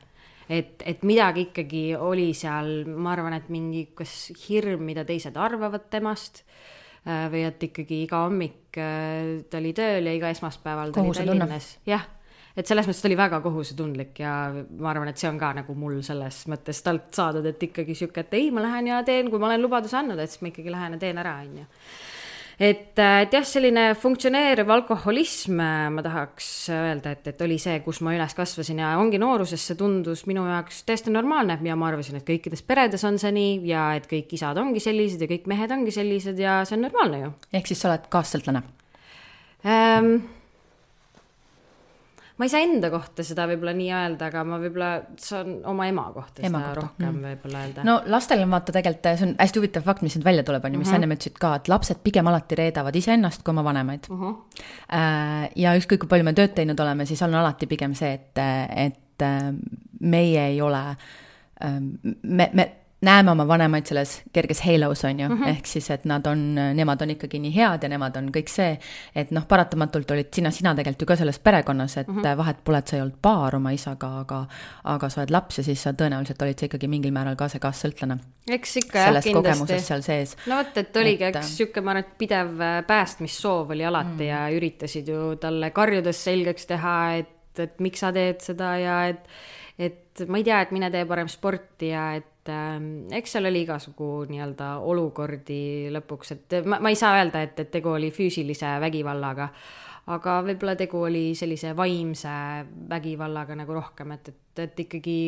et, et midagi ikkagi oli seal, ma arvan, et mingi kas hirm, mida teised arvavad temast äh, või et ikkagi iga hommik äh, ta oli tööl ja iga esmaspäeval ta oli Tallinnas, jah et selles mõttes ta oli väga kohusetundlik ja ma arvan, et see on ka nagu mul selles mõttes talt saadud, et ikkagi sihuke, et ei, ma lähen ja teen, kui ma olen lubaduse andnud, et siis ma ikkagi lähen ja teen ära, on ju et, et jah, selline funktsioneeriv alkoholism, ma tahaks öelda, et, et oli see, kus ma üles kasvasin ja ongi nooruses see tundus minu jaoks täiesti normaalne ja ma arvasin, et kõikides peredes on see nii ja et kõik isad ongi sellised ja kõik mehed ongi sellised ja see on normaalne ju. ehk siis sa oled kaassõltlane ähm,? Ma ei saa enda kohta seda võib-olla nii öelda, aga ma võib-olla saan oma ema kohta ema seda kohta. rohkem mm. võib-olla öelda. no lastel on vaata tegelikult, see on hästi huvitav fakt, mis nüüd välja tuleb, on ju, mis sa mm -hmm. ennem ütlesid ka, et lapsed pigem alati reedavad iseennast kui oma vanemaid mm. -hmm. ja ükskõik, kui palju me tööd teinud oleme, siis on alati pigem see, et, et meie ei ole, me, me näeme oma vanemaid selles kerges halos, on ju mm, -hmm. ehk siis, et nad on, nemad on ikkagi nii head ja nemad on kõik see, et noh, paratamatult olid sina, sina tegelikult ju ka selles perekonnas, et mm -hmm. vahet pole, et sa ei olnud paar oma isaga, aga aga sa oled laps ja siis sa tõenäoliselt olid sa ikkagi mingil määral ka see kaassõltlane. eks ikka jah, kindlasti. seal sees. no vot, et oligi et... üks niisugune, ma arvan, et pidev äh, päästmissoov oli alati mm. ja üritasid ju talle karjudes selgeks teha, et, et miks sa teed seda ja et et ma ei tea, et mine tee parem sporti ja et äh, eks seal oli igasugu nii-öelda olukordi lõpuks, et ma, ma ei saa öelda, et, et tegu oli füüsilise vägivallaga, aga võib-olla tegu oli sellise vaimse vägivallaga nagu rohkem, et, et, et ikkagi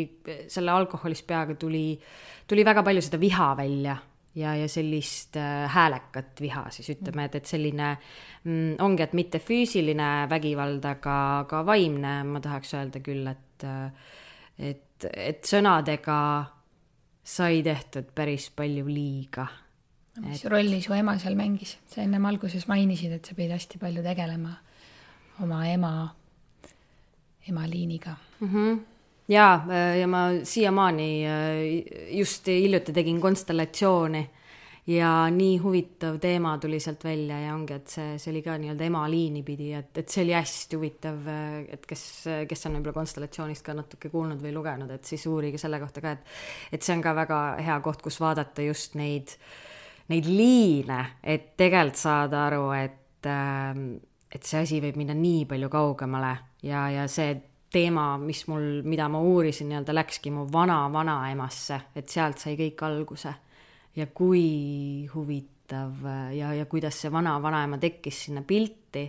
selle alkoholist peaga tuli, tuli väga palju seda viha välja ja, ja sellist äh, häälekat viha siis ütleme, et, et selline mm, ongi, et mitte füüsiline vägivald, aga, aga vaimne, ma tahaks öelda küll, et, äh, et, et sõnadega sai tehtud päris palju liiga. mis et... rolli su ema seal mängis? sa ennem alguses mainisid, et sa pidid hästi palju tegelema oma ema, ema liiniga mm. -hmm jaa, ja ma siiamaani just hiljuti tegin konstellatsiooni ja nii huvitav teema tuli sealt välja ja ongi, et see, see oli ka nii-öelda ema liini pidi, et, et see oli hästi huvitav, et kes, kes on võib-olla konstellatsioonist ka natuke kuulnud või lugenud, et siis uurige selle kohta ka, et et see on ka väga hea koht, kus vaadata just neid, neid liine, et tegelikult saada aru, et et see asi võib minna nii palju kaugemale ja, ja see teema, mis mul, mida ma uurisin nii-öelda, läkski mu vana-vanaemasse, et sealt sai kõik alguse ja kui huvitav ja, ja kuidas see vana-vanaema tekkis sinna pilti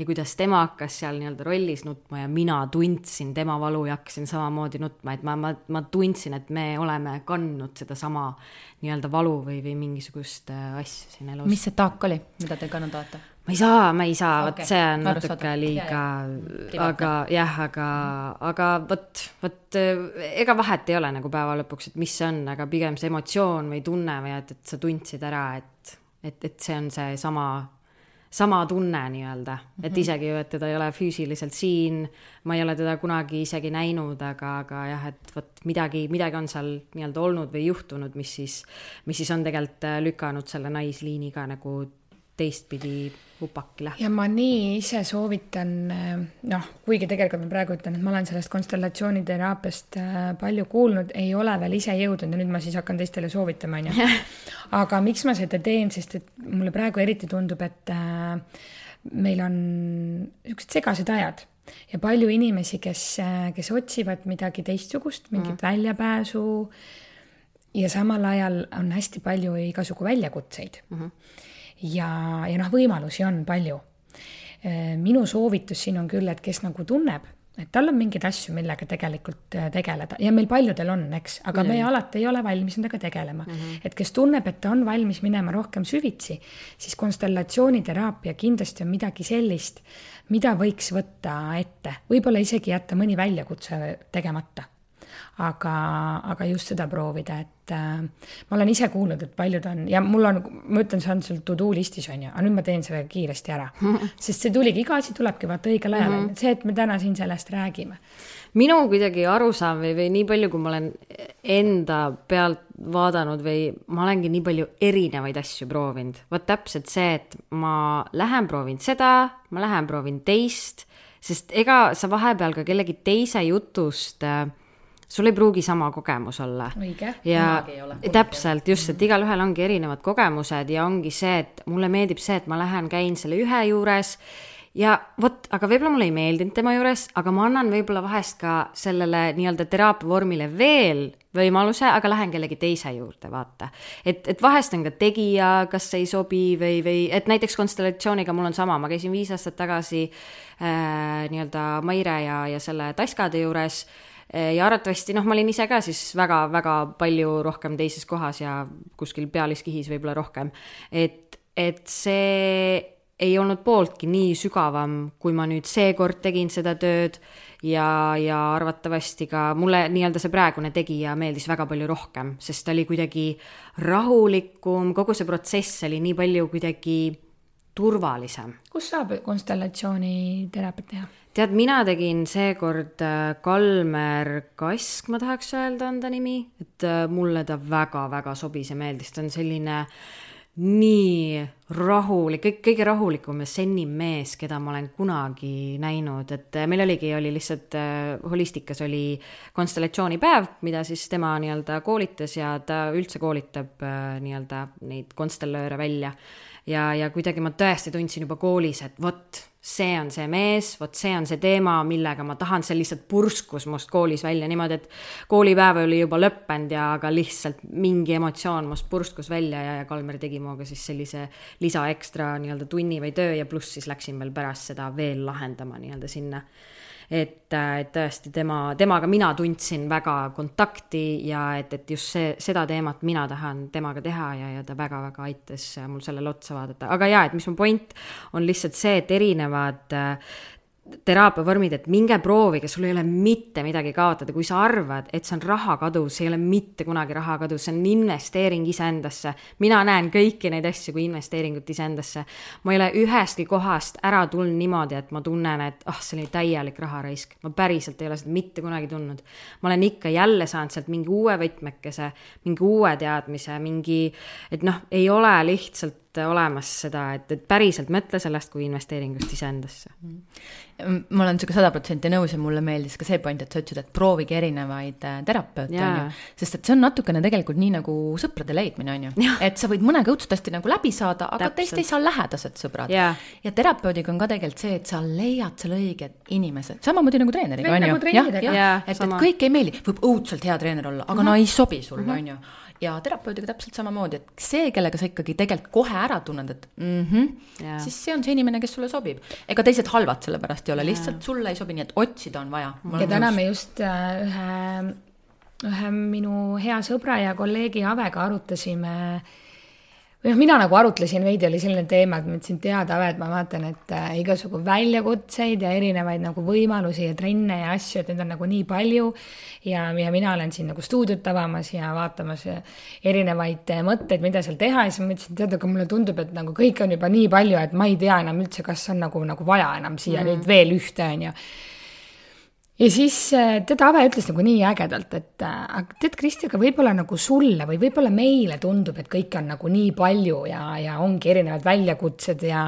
ja kuidas tema hakkas seal nii-öelda rollis nutma ja mina tundsin tema valu ja hakkasin samamoodi nutma, et ma, ma, ma tundsin, et me oleme kandnud sedasama nii-öelda valu või, või mingisugust äh, asja siin elus. mis see taak oli, mida te kandnud olete? Ma ei saa, ma ei saa. Okay., vot see on natuke liiga, aga jah, aga, aga vot, vot ega vahet ei ole nagu päeva lõpuks, et mis see on, aga pigem see emotsioon või tunne või et, et sa tundsid ära, et, et, et see on seesama, sama tunne nii-öelda, et mhm. isegi ju, et teda ei ole füüsiliselt siin, ma ei ole teda kunagi isegi näinud, aga, aga jah, et vot midagi, midagi on seal nii-öelda olnud või juhtunud, mis siis, mis siis on tegelikult lükanud selle naisliiniga nagu teistpidi upakile. ja ma nii ise soovitan, noh, kuigi tegelikult ma praegu ütlen, et ma olen sellest konstellatsiooniteraapiast äh, palju kuulnud, ei ole veel ise jõudnud ja nüüd ma siis hakkan teistele soovitama, onju. aga miks ma seda teen, sest et mulle praegu eriti tundub, et äh, meil on niisugused segased ajad ja palju inimesi, kes, kes otsivad midagi teistsugust, mingit mm. väljapääsu ja samal ajal on hästi palju igasugu väljakutseid mm. -hmm ja, ja noh, võimalusi on palju. Äh, minu soovitus siin on küll, et kes nagu tunneb, et tal on mingeid asju, millega tegelikult äh, tegeleda ja meil paljudel on, eks, aga mm me alati ei ole valmis nendega tegelema mm. -hmm. et kes tunneb, et ta on valmis minema rohkem süvitsi, siis konstellatsiooniteraapia kindlasti on midagi sellist, mida võiks võtta ette, võib-olla isegi jätta mõni väljakutse tegemata aga, aga just seda proovida, et äh, ma olen ise kuulnud, et paljud on ja mul on, ma ütlen, see on sul to do listis on ju, aga nüüd ma teen selle kiiresti ära sest see tuligi, iga asi tulebki vaata õigel ajal mm, -hmm. see, et me täna siin sellest räägime. minu kuidagi arusaam või, või nii palju, kui ma olen enda pealt vaadanud või ma olengi nii palju erinevaid asju proovinud, vot täpselt see, et ma lähen proovin seda, ma lähen proovin teist, sest ega sa vahepeal ka kellegi teise jutust äh, sul ei pruugi sama kogemus olla. ja täpselt just, et igalühel ongi erinevad kogemused ja ongi see, et mulle meeldib see, et ma lähen, käin selle ühe juures ja vot, aga võib-olla mulle ei meeldinud tema juures, aga ma annan võib-olla vahest ka sellele nii-öelda teraapia vormile veel võimaluse, aga lähen kellegi teise juurde, vaata. et, et vahest on ka tegija, kas ei sobi või, või et näiteks konstellatsiooniga mul on sama, ma käisin viis aastat tagasi äh, nii-öelda Maire ja, ja selle Taskade juures äh, ja arvatavasti noh, ma olin ise ka siis väga-väga palju rohkem teises kohas ja kuskil pealiskihis võib-olla rohkem. et, et see, ei olnud pooltki nii sügavam, kui ma nüüd seekord tegin seda tööd ja, ja arvatavasti ka mulle nii-öelda see praegune tegija meeldis väga palju rohkem, sest ta oli kuidagi rahulikum, kogu see protsess oli nii palju kuidagi turvalisem. kus saab konstellatsiooniteraapiat teha? tead, mina tegin seekord äh, Kalmer Kask, ma tahaks öelda, on ta nimi, et äh, mulle ta väga-väga sobis ja meeldis, ta on selline nii rahulik, kõik, kõige rahulikum ja sennim mees, keda ma olen kunagi näinud, et äh, meil oligi, oli lihtsalt holistikas oli konstellatsioonipäev, mida siis tema nii-öelda koolitas ja ta üldse koolitab nii-öelda neid konstellööre välja ja, ja kuidagi ma tõesti tundsin juba koolis, et vot, see on see mees, vot see on see teema, millega ma tahan, see lihtsalt purskus must koolis välja niimoodi, et koolipäev oli juba lõppenud ja aga lihtsalt mingi emotsioon must purskus välja ja, ja Kalmer tegi minuga siis sellise lisa ekstra nii-öelda tunni või töö ja pluss siis läksin veel pärast seda veel lahendama nii-öelda sinna et, äh, et tõesti tema, temaga mina tundsin väga kontakti ja et, et just see, seda teemat mina tahan temaga teha ja, ja ta väga-väga aitas mul sellele otsa vaadata, aga jaa, et mis mu point on lihtsalt see, et erinevad äh, teraapiavormid, et minge proovige, sul ei ole mitte midagi kaotada, kui sa arvad, et see on rahakadu, see ei ole mitte kunagi rahakadu, see on investeering iseendasse. mina näen kõiki neid asju kui investeeringut iseendasse. ma ei ole ühestki kohast ära tulnud niimoodi, et ma tunnen, et ah oh,, see oli täielik raharaisk. ma päriselt ei ole seda mitte kunagi tundnud. ma olen ikka jälle saanud sealt mingi uue võtmekese, mingi uue teadmise, mingi, et noh, ei ole lihtsalt olemas seda, et, et päriselt mõtle sellest kui investeeringust iseendasse. Mm. ma olen sinuga sada protsenti nõus ja mulle meeldis ka see point, et sa ütlesid, et proovige erinevaid äh, terapeute, on ju. sest et see on natukene tegelikult nii nagu sõprade leidmine, on ju. et sa võid mõnega õudselt nagu läbi saada, aga teist ei saa lähedased sõbrad. ja terapeudiga on ka tegelikult see, et sa leiad selle õiged inimesed, samamoodi nagu treeneriga, on ju. jah, et, et kõik ei meeldi, võib õudselt hea treener olla, aga mm -hmm. no ei sobi sulle, mhm. on ju ja terapeudiga täpselt samamoodi, et see, kellega sa ikkagi tegelikult kohe ära tunned, et mm -hmm, yeah. siis see on see inimene, kes sulle sobib. ega teised halvad selle pärast ei ole, lihtsalt sulle ei sobi, nii et otsida on vaja. ja täna me just äh, ühe, ühe minu hea sõbra ja kolleegi Avega arutasime äh, või noh, mina nagu arutlesin veidi, oli selline teema, et ma ütlesin, tead, Ave, et ma vaatan, et äh, igasugu väljakutseid ja erinevaid nagu võimalusi ja trenne ja asju, et neid on nagu nii palju. ja, ja mina olen siin nagu stuudiot avamas ja vaatamas erinevaid äh, mõtteid, mida seal teha ja siis ma mõtlesin, tead, aga mulle tundub, et nagu kõike on juba nii palju, et ma ei tea enam üldse, kas on nagu, nagu vaja enam siia mm -hmm. nüüd veel ühte, on ju ja siis äh, tead, Ave ütles nagu nii ägedalt, et äh, aga tead, Kristi, aga võib-olla nagu sulle või võib-olla meile tundub, et kõike on nagu nii palju ja, ja ongi erinevad väljakutsed ja,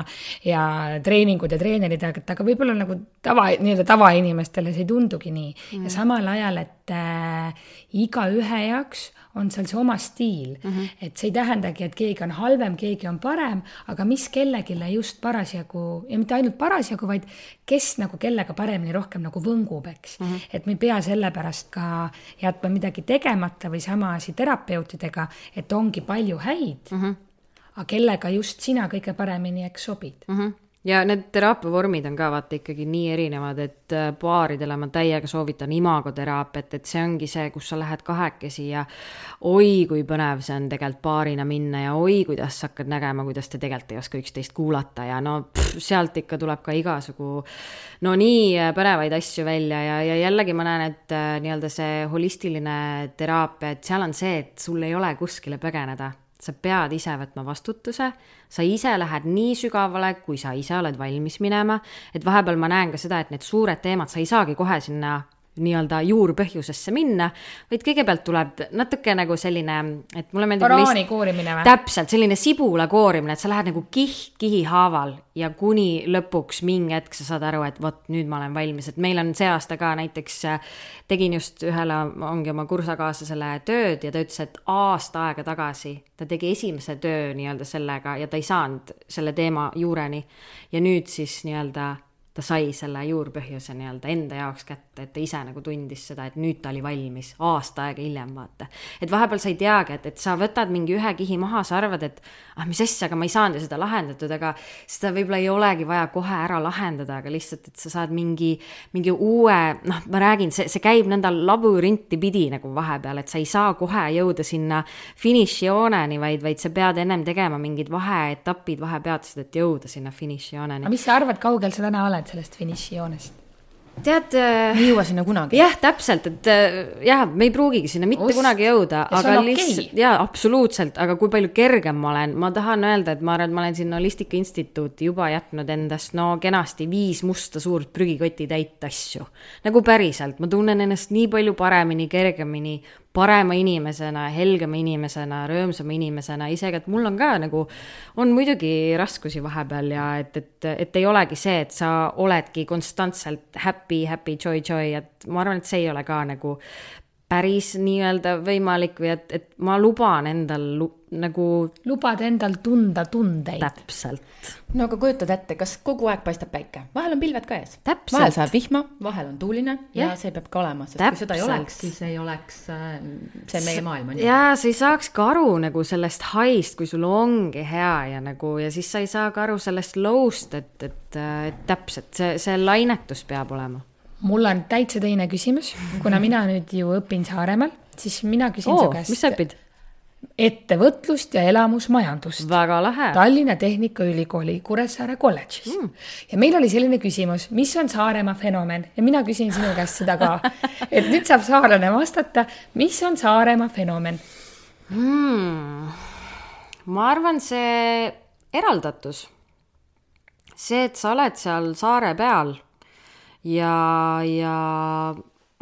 ja treeningud ja treenerid, aga, aga võib-olla nagu tava, nii-öelda tavainimestele see ei tundugi nii. Mm.. ja samal ajal, et äh, igaühe jaoks on seal see oma stiil mm. -hmm. et see ei tähendagi, et keegi on halvem, keegi on parem, aga mis kellelegi just parasjagu ja mitte ainult parasjagu, vaid kes nagu kellega paremini rohkem nagu võngub, eks mm. -hmm. et me ei pea sellepärast ka jätma midagi tegemata või sama asi terapeutidega, et ongi palju häid mm. -hmm. aga kellega just sina kõige paremini, eks, sobid mm. -hmm ja need teraapiavormid on ka vaata ikkagi nii erinevad, et äh, paaridele ma täiega soovitan imagoteraapiat, et see ongi see, kus sa lähed kahekesi ja oi, kui põnev see on tegelikult paarina minna ja oi, kuidas sa hakkad nägema, kuidas te tegelikult ei oska üksteist kuulata ja no pff, sealt ikka tuleb ka igasugu no nii äh, põnevaid asju välja ja, ja jällegi ma näen, et äh, nii-öelda see holistiline teraapia, et seal on see, et sul ei ole kuskile põgeneda sa pead ise võtma vastutuse, sa ise lähed nii sügavale, kui sa ise oled valmis minema, et vahepeal ma näen ka seda, et need suured teemad, sa ei saagi kohe sinna nii-öelda juurpõhjusesse minna, vaid kõigepealt tuleb natuke nagu selline, et mulle meeldib banaani koorimine või? täpselt, selline sibula koorimine, et sa lähed nagu kiht kihi haaval ja kuni lõpuks mingi hetk sa saad aru, et vot nüüd ma olen valmis, et meil on see aasta ka näiteks, tegin just ühele, ongi oma kursakaaslasele tööd ja ta ütles, et aasta aega tagasi ta tegi esimese töö nii-öelda sellega ja ta ei saanud selle teema juureni. ja nüüd siis nii-öelda ta sai selle juurpõhjuse nii-öelda enda jaoks kätte, et ta ise nagu tundis seda, et nüüd ta oli valmis, aasta aega hiljem, vaata. et vahepeal sa ei teagi, et, et sa võtad mingi ühe kihi maha, sa arvad, et ah, mis asja, aga ma ei saanud ju seda lahendatud, aga seda võib-olla ei olegi vaja kohe ära lahendada, aga lihtsalt, et sa saad mingi, mingi uue, noh, ma räägin, see, see käib nõnda labürinti pidi nagu vahepeal, et sa ei saa kohe jõuda sinna finišijooneni, vaid, vaid sa pead ennem tegema mingid vaheetapid, vahepeatused, et jõuda sinna finišijooneni. aga mis sa arvad, kaugel sa täna oled? Oled sellest finišijoonest? tead äh,. ei jõua sinna kunagi. jah, täpselt, et äh, jah, me ei pruugigi sinna mitte Ust. kunagi jõuda, aga okay. lihtsalt jaa, absoluutselt, aga kui palju kergem ma olen, ma tahan öelda, et ma arvan, et ma olen sinna Holistika Instituuti juba jätnud endast no kenasti viis musta suurt prügikotti täit asju. nagu päriselt, ma tunnen ennast nii palju paremini, kergemini, parema inimesena, helgema inimesena, rõõmsama inimesena, isegi et mul on ka nagu, on muidugi raskusi vahepeal ja et, et, et ei olegi see, et sa oledki konstantselt happy, happy, joy, joy, et ma arvan, et see ei ole ka nagu päris nii-öelda võimalik või et, et ma luban endal lu, nagu. lubad endal tunda tundeid. täpselt. no aga kujutad ette, kas kogu aeg paistab päike, vahel on pilved ka ees. vahel sajab vihma, vahel on tuuline ja, ja see peab ka olema, sest täpselt. kui seda ei oleks, siis ei oleks äh, see meie maailm on ju. ja sa ei saakski aru nagu sellest high'st, kui sul ongi hea ja nagu ja siis sa ei saa ka aru sellest low'st, et, et, et täpselt see, see lainetus peab olema mul on täitsa teine küsimus, kuna mina nüüd ju õpin Saaremaal, siis mina küsin oh, su käest. mis sa õpid? ettevõtlust ja elamusmajandust. väga lahe. Tallinna Tehnikaülikooli Kuressaare kolledžis mm.. ja meil oli selline küsimus, mis on Saaremaa fenomen ja mina küsin sinu käest seda ka. et nüüd saab saarlane vastata, mis on Saaremaa fenomen mm.? ma arvan, see eraldatus. see, et sa oled seal saare peal ja, ja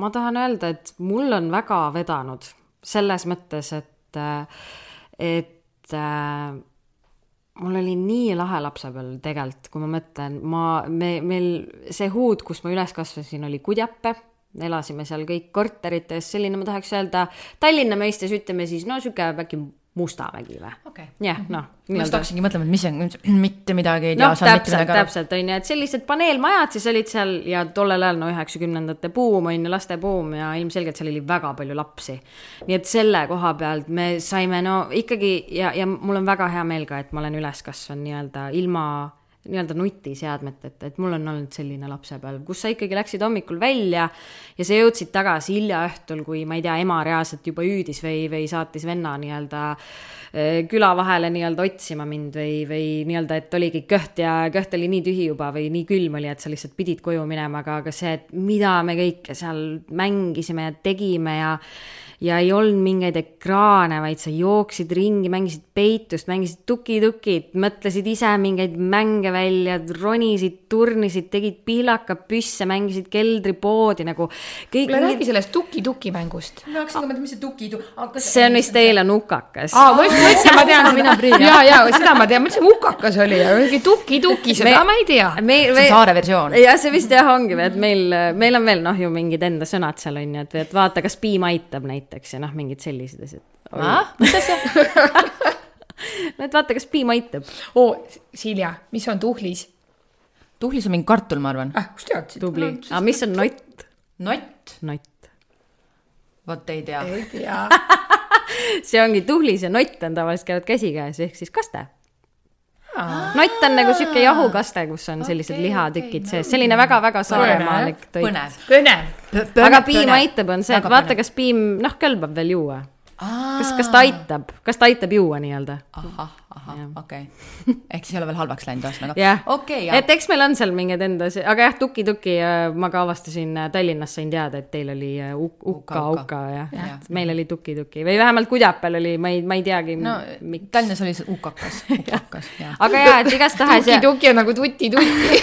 ma tahan öelda, et mul on väga vedanud selles mõttes, et, et äh, mul oli nii lahe lapsepõlv tegelikult, kui ma mõtlen, ma, me, meil see huud, kus ma üles kasvasin, oli Kudjape, elasime seal kõik korterites, selline, ma tahaks öelda, Tallinna mõistes ütleme siis, no sihuke äkki Mustamägi või jah, noh. ma just hakkasingi mõtlema, et mis on mitte midagi ei tea no,. täpselt, täpselt on ju, et sellised paneelmajad siis olid seal ja tollel ajal no üheksakümnendate buum on ju, lastebuum ja ilmselgelt seal oli väga palju lapsi. nii et selle koha pealt me saime no ikkagi ja, ja mul on väga hea meel ka, et ma olen üles kasvanud nii-öelda ilma nii-öelda nutiseadmet, et, et mul on olnud selline lapsepõlv, kus sa ikkagi läksid hommikul välja ja sa jõudsid tagasi hilja õhtul, kui ma ei tea, ema reaalselt juba hüüdis või, või saatis venna nii-öelda äh, küla vahele nii-öelda otsima mind või, või nii-öelda, et oligi kõht ja kõht oli nii tühi juba või nii külm oli, et sa lihtsalt pidid koju minema, aga, aga see, et mida me kõike seal mängisime ja tegime ja ja ei olnud mingeid ekraane, vaid sa jooksid ringi, mängisid peitust, mängisid tuki-tukit, mõtlesid ise mingeid mänge välja, ronisid, turnisid, tegid pihlakapüsse, mängisid keldripoodi nagu kõik. kuule mingid..., räägi sellest tuki-tuki mängust. ma hakkasin ka mõtlema, mis see tuki-tuki. see on vist teil on hukakas. aa, ma just mõtlesin, ma tean, mina Priit. ja, ja seda ma tean, mõtlesin hukakas oli ja mingi tuki-tuki, seda me, ma ei tea. see on saare versioon. jah, see vist jah ongi, et meil, meil on veel noh, ju mingid enda sõnad seal on ju, et, et vaata, kas piim aitab näiteks näiteks ja noh, mingid sellised asjad. mis asja? no et vaata, kas piim aitab. oo, Silja, mis on tuhlis? tuhlis on mingi kartul, ma arvan. ah, kust teadsid? tubli. aga mis on nott? nott? nott. vot ei tea. ei tea see ongi tuhlis ja nott on tavaliselt käivad käsikäes, ehk siis kaste nott on nagu sihuke jahukaste, kus on sellised okay, lihatükid okay, sees, selline väga-väga saaremaalik toit. põnev, põnev. aga piim aitab, on see, et vaata, kas piim, noh, kõlbab veel juua kas, kas ta aitab, kas ta aitab juua nii-öelda? ahah, ahah, okei okay.. ehk siis ei ole veel halvaks läinud ühesõnaga yeah.. okei okay,. et eks meil on seal mingeid enda, aga jah, tuki-tuki ma ka avastasin äh, Tallinnas, sain teada, et teil oli äh, uka-uka ja, ja. meil oli tuki-tuki või vähemalt Kudjapel oli, ma ei, ma ei teagi. no miks. Tallinnas oli see ukakas, ukakas ja. aga ja, et igastahes. tuki-tuki on nagu tuti-tuti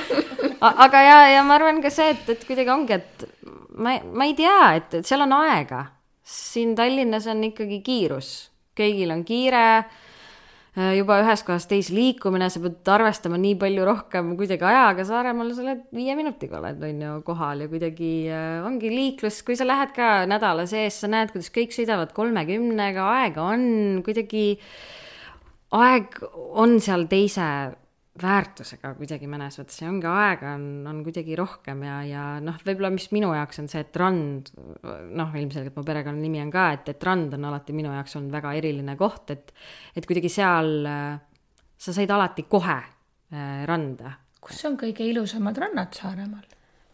aga ja, ja ma arvan ka see, et, et kuidagi ongi, et ma, ma ei tea, et, et seal on aega siin Tallinnas on ikkagi kiirus, kõigil on kiire, äh, juba ühest kohast teise liikumine, sa pead arvestama nii palju rohkem kuidagi ajaga, Saaremaal sa oled viie minutiga oled, on ju, kohal ja kuidagi äh, ongi liiklus, kui sa lähed ka nädala sees, sa näed, kuidas kõik sõidavad kolmekümnega, aega on kuidagi, aeg on seal teise väärtusega kuidagi mõnes mõttes ja ongi aega on, on kuidagi rohkem ja, ja noh, võib-olla mis minu jaoks on see, et rand, noh, ilmselgelt mu perekonnanimi on ka, et, et rand on alati minu jaoks olnud väga eriline koht, et, et kuidagi seal sa said alati kohe äh, randa. kus on kõige ilusamad rannad Saaremaal?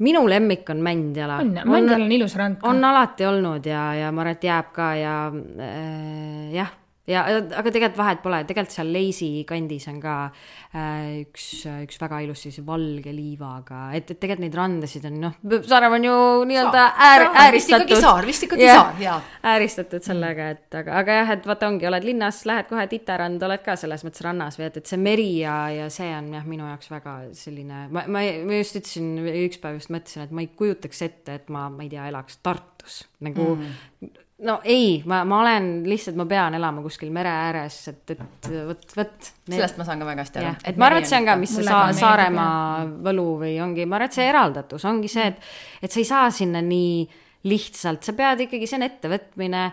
minu lemmik on Mändjala. on, Mändjal on ilus rand ka. on alati olnud ja, ja ma arvan, et jääb ka ja äh, jah ja aga tegelikult vahet pole, tegelikult seal Leisi kandis on ka äh, üks, üks väga ilus siis valge liivaga, et, et tegelikult neid randasid on noh, Saaremaa on ju nii-öelda äär, ääristatud. saar, vist ikkagi yeah, saar, jaa. ääristatud sellega, et aga, aga jah, et vaata, ongi, oled linnas, lähed kohe Titarand, oled ka selles mõttes rannas või et, et see meri ja, ja see on jah, minu jaoks väga selline, ma, ma, ma just ütlesin, üks päev just mõtlesin, et ma ei kujutaks ette, et ma, ma ei tea, elaks Tartus nagu mm no ei, ma, ma olen lihtsalt, ma pean elama kuskil mere ääres, et, et vot, vot. sellest ma saan ka väga hästi aru. et ma arvan, et see on ka, mis see Sa Saaremaa võlu või ongi, ma arvan, et see eraldatus ongi see, et, et sa ei saa sinna nii lihtsalt, sa pead ikkagi, see on ettevõtmine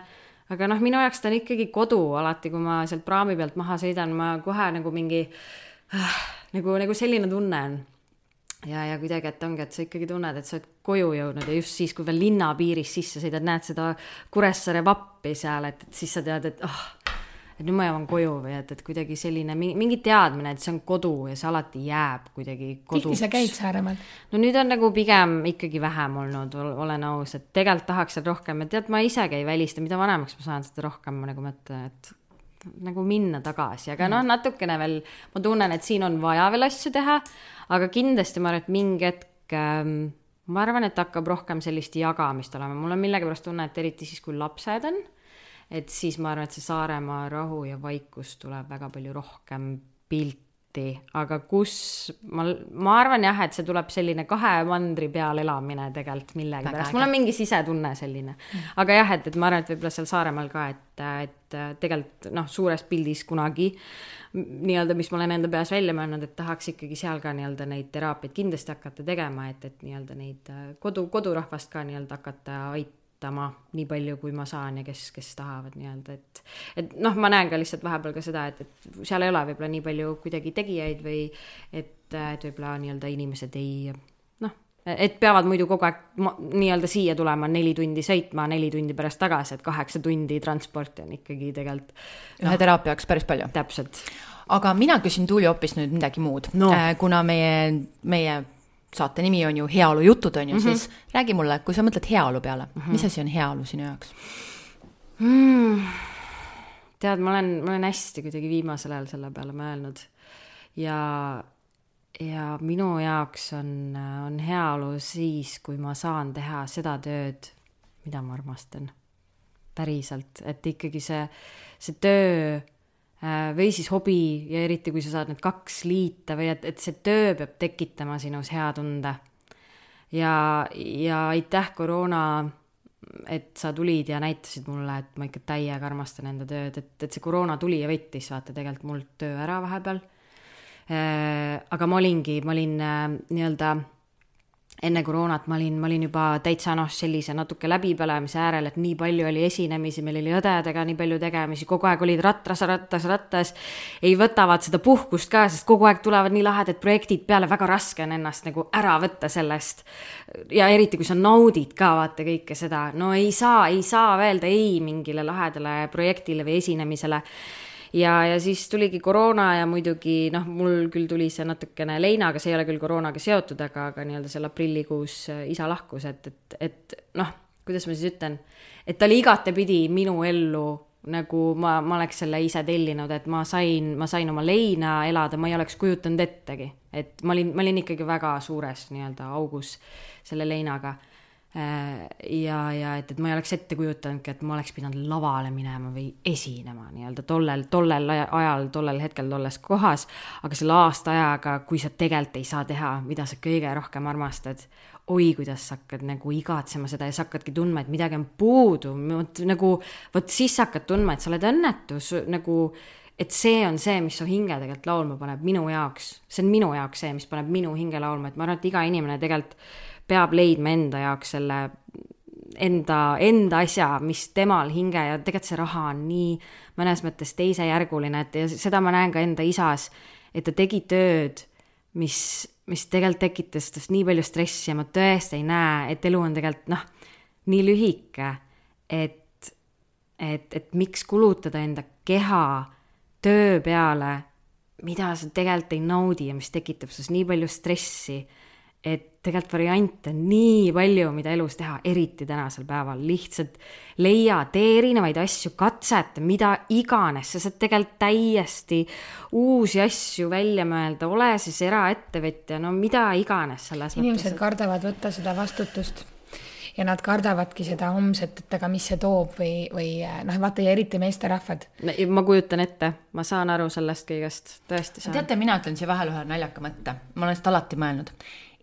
aga noh, minu jaoks ta on ikkagi kodu alati, kui ma sealt praami pealt maha sõidan, ma kohe nagu mingi äh, nagu, nagu selline tunne on ja, ja kuidagi, et ongi, et sa ikkagi tunned, et sa oled koju jõudnud ja just siis, kui veel linna piirist sisse sõidad, näed seda Kuressaare vappi seal, et, et siis sa tead, et ah oh,, et nüüd ma jõuan koju või et, et kuidagi selline mingi teadmine, et see on kodu ja see alati jääb kuidagi koduks. tihti sa käid Saaremaal? no nüüd on nagu pigem ikkagi vähem olnud, olen aus, et tegelikult tahaks seal rohkem ja tead, ma isegi ei välista, mida vanemaks ma saan, seda rohkem ma nagu mõtlen, et nagu minna tagasi, aga noh, natukene veel ma tunnen, et siin on vaja veel asju teha, aga kindlasti ma arvan, et mingi hetk ähm, ma arvan, et hakkab rohkem sellist jagamist olema, mul on millegipärast tunne, et eriti siis, kui lapsed on, et siis ma arvan, et see Saaremaa rahu ja vaikus tuleb väga palju rohkem pilti lahti, aga kus ma, ma arvan jah, et see tuleb selline kahe mandri peal elamine tegelikult millegipärast, mul on mingi sisetunne selline. aga jah, et, et ma arvan, et võib-olla seal Saaremaal ka, et, et tegelikult noh, suures pildis kunagi nii-öelda, mis ma olen enda peas välja mõelnud, et tahaks ikkagi seal ka nii-öelda neid teraapiaid kindlasti hakata tegema, et, et nii-öelda neid kodu, kodurahvast ka nii-öelda hakata aitama aitama nii palju, kui ma saan ja kes, kes tahavad nii-öelda, et et noh, ma näen ka lihtsalt vahepeal ka seda, et, et seal ei ole võib-olla nii palju kuidagi tegijaid või et, et võib-olla nii-öelda inimesed ei noh, et peavad muidu kogu aeg nii-öelda siia tulema neli tundi sõitma, neli tundi pärast tagasi, et kaheksa tundi transporti on ikkagi tegelikult no,. ühe teraapia jaoks päris palju. täpselt aga mina küsin Tuuli hoopis nüüd midagi muud no., äh, kuna meie, meie saate nimi on ju Heaolujutud, on ju mm, -hmm. siis räägi mulle, kui sa mõtled heaolu peale mm, -hmm. mis asi on heaolu sinu jaoks mm.? tead, ma olen, ma olen hästi kuidagi viimasel ajal selle peale mõelnud ja, ja minu jaoks on, on heaolu siis, kui ma saan teha seda tööd, mida ma armastan. päriselt, et ikkagi see, see töö või siis hobi ja eriti, kui sa saad need kaks liita või et, et see töö peab tekitama sinus hea tunde. ja, ja aitäh, koroona, et sa tulid ja näitasid mulle, et ma ikka täiega armastan enda tööd, et, et see koroona tuli ja võttis vaata tegelikult mult töö ära vahepeal. Äh, aga ma olingi, ma olin äh, nii-öelda enne koroonat ma olin, ma olin juba täitsa noh, sellise natuke läbipõlemise äärel, et nii palju oli esinemisi, meil oli õdedega nii palju tegemisi, kogu aeg olid rattas, rattas, rattas. ei võtavad seda puhkust ka, sest kogu aeg tulevad nii lahedad projektid peale, väga raske on ennast nagu ära võtta sellest. ja eriti, kui sa naudid ka vaata kõike seda, no ei saa, ei saa öelda ei mingile lahedale projektile või esinemisele ja, ja siis tuligi koroona ja muidugi noh, mul küll tuli see natukene leinaga, see ei ole küll koroonaga seotud, aga, aga nii-öelda seal aprillikuus äh, isa lahkus, et, et, et noh, kuidas ma siis ütlen, et ta oli igatepidi minu ellu nagu ma, ma oleks selle ise tellinud, et ma sain, ma sain oma leina elada, ma ei oleks kujutanud ettegi, et ma olin, ma olin ikkagi väga suures nii-öelda augus selle leinaga ja, ja et, et ma ei oleks ette kujutanudki, et ma oleks pidanud lavale minema või esinema nii-öelda tollel, tollel ajal, tollel hetkel, tolles kohas. aga selle aasta ajaga, kui sa tegelikult ei saa teha, mida sa kõige rohkem armastad, oi, kuidas sa hakkad nagu igatsema seda ja sa hakkadki tundma, et midagi on puudu, vot nagu, vot siis sa hakkad tundma, et sa oled õnnetu, nagu et see on see, mis su hinge tegelikult laulma paneb minu jaoks, see on minu jaoks see, mis paneb minu hinge laulma, et ma arvan, et iga inimene tegelikult peab leidma enda jaoks selle enda, enda asja, mis temal hinge ja tegelikult see raha on nii mõnes mõttes teisejärguline, et ja seda ma näen ka enda isas, et ta tegi tööd, mis, mis tegelikult tekitas tast nii palju stressi ja ma tõesti ei näe, et elu on tegelikult noh, nii lühike, et, et, et miks kulutada enda keha töö peale, mida sa tegelikult ei naudi ja mis tekitab sinus nii palju stressi et tegelikult variante on nii palju, mida elus teha, eriti tänasel päeval, lihtsalt leia, tee erinevaid asju, katseta, mida iganes, sa saad tegelikult täiesti uusi asju välja mõelda, ole siis eraettevõtja, no mida iganes selles inimesed mõttes. kardavad võtta seda vastutust ja nad kardavadki seda homset, et aga mis see toob või, või noh, vaata ja eriti meesterahvad. ma kujutan ette, ma saan aru sellest kõigest, tõesti saan. teate, mina ütlen siia vahele ühe naljaka mõtte, ma olen seda alati mõelnud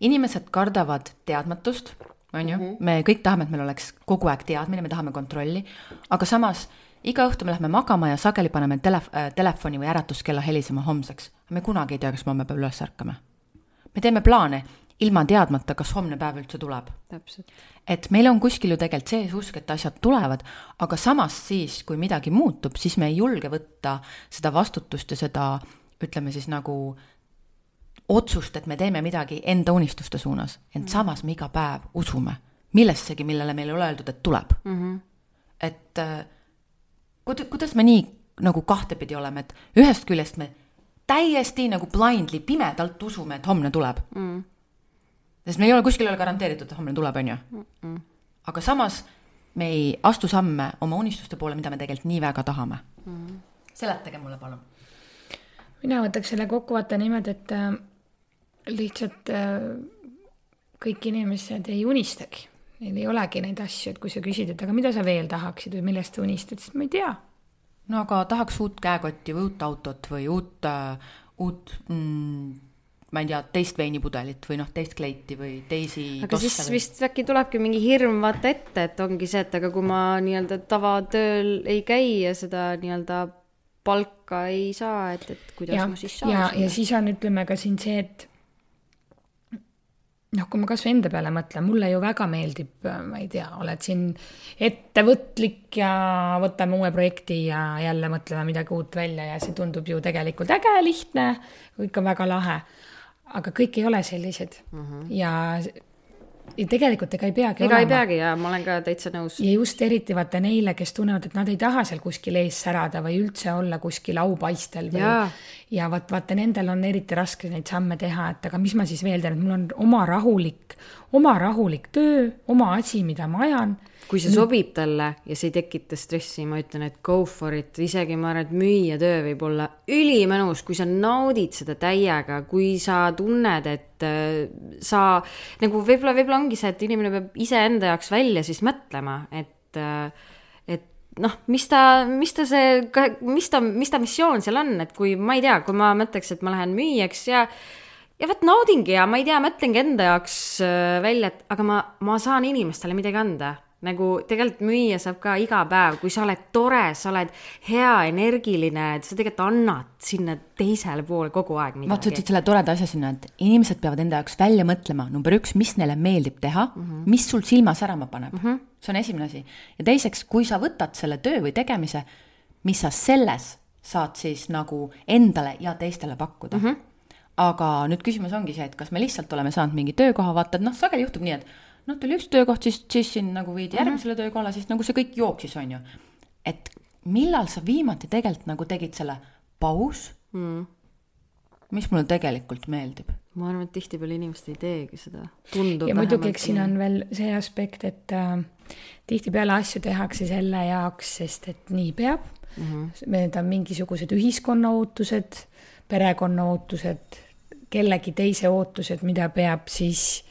inimesed kardavad teadmatust, on ju mm, -hmm. me kõik tahame, et meil oleks kogu aeg teadmine, me tahame kontrolli, aga samas iga õhtu me läheme magama ja sageli paneme telef- äh,, telefoni või äratuskella helisema homseks. me kunagi ei tea, kas me homme päeval üles ärkame. me teeme plaane ilma teadmata, kas homne päev üldse tuleb. Et meil on kuskil ju tegelikult sees usk, et asjad tulevad, aga samas siis, kui midagi muutub, siis me ei julge võtta seda vastutust ja seda ütleme siis nagu otsust, et me teeme midagi enda unistuste suunas, ent mm. samas me iga päev usume millessegi, millele meil ei ole öeldud, et tuleb mm. -hmm. et äh, kuid-, kuidas me nii nagu kahtepidi oleme, et ühest küljest me täiesti nagu blindly, pimedalt usume, et homne tuleb mm.. Sest me ei ole, kuskil ei ole garanteeritud, et homne tuleb, on ju mm. -mm. aga samas me ei astu samme oma unistuste poole, mida me tegelikult nii väga tahame mm.. seletage mulle palun. mina võtaks selle kokkuvõtte niimoodi, et äh, lihtsalt äh, kõik inimesed ei unistagi, neil ei olegi neid asju, et kui sa küsid, et aga mida sa veel tahaksid või millest sa unistad, siis ma ei tea. no aga tahaks uut käekotti või uut autot või uut äh,, uut mm, ma ei tea, teist veinipudelit või noh, teist kleiti või teisi aga siis või... vist äkki tulebki mingi hirm vaata ette, et ongi see, et aga kui ma nii-öelda tavatööl ei käi ja seda nii-öelda palka ei saa, et, et kuidas ja, ma siis saan ja, ja siis on, ütleme ka siin see, et noh, kui ma kasvõi enda peale mõtlen, mulle ju väga meeldib, ma ei tea, oled siin ettevõtlik ja võtame uue projekti ja jälle mõtleme midagi uut välja ja see tundub ju tegelikult äge, lihtne, kõik on väga lahe. Aga kõik ei ole sellised mm -hmm. ja ja tegelikult ega ei peagi ega olema. ei peagi ja ma olen ka täitsa nõus. ja just eriti vaata neile, kes tunnevad, et nad ei taha seal kuskil ees särada või üldse olla kuskil aupaistel või ja, ja vaat vaata, nendel on eriti raske neid samme teha, et aga mis ma siis veel teen, et mul on oma rahulik, oma rahulik töö, oma asi, mida ma ajan kui see sobib talle ja see ei tekita stressi, ma ütlen, et go for it, isegi ma arvan, et müüja töö võib olla ülimõnus, kui sa naudid seda täiega, kui sa tunned, et äh, sa nagu võib-olla, võib-olla ongi see, et inimene peab iseenda jaoks välja siis mõtlema, et äh, et noh, mis ta, mis ta see, mis ta, mis ta missioon seal on, et kui ma ei tea, kui ma mõtleks, et ma lähen müüjaks ja ja vot naudingi ja ma ei tea, mõtlengi enda jaoks äh, välja, et aga ma, ma saan inimestele midagi anda nagu tegelikult müüa saab ka iga päev, kui sa oled tore, sa oled hea, energiline, et sa tegelikult annad sinna teisele poole kogu aeg midagi. vaata, sa ütlesid selle toreda asja sinna, et inimesed peavad enda jaoks välja mõtlema, number üks, mis neile meeldib teha mm, -hmm. mis sul silma särama paneb mm, -hmm. see on esimene asi. ja teiseks, kui sa võtad selle töö või tegemise, mis sa selles saad siis nagu endale ja teistele pakkuda mm. -hmm. aga nüüd küsimus ongi see, et kas me lihtsalt oleme saanud mingi töökoha, vaata, et noh, sageli juhtub nii, et noh, tuli üks töökoht, siis, siis sind nagu viidi mhm. järgmisele mm -hmm. töökohale, siis nagu see kõik jooksis, on ju. et millal sa viimati tegelikult nagu tegid selle paus mm., mis mulle tegelikult meeldib? ma arvan, et tihtipeale inimesed ei teegi seda. ja muidugi, eks siin on veel see aspekt, et äh, tihtipeale asju tehakse selle jaoks, sest et nii peab mm. -hmm. Need on mingisugused ühiskonna ootused, perekonna ootused, kellegi teise ootused, mida peab siis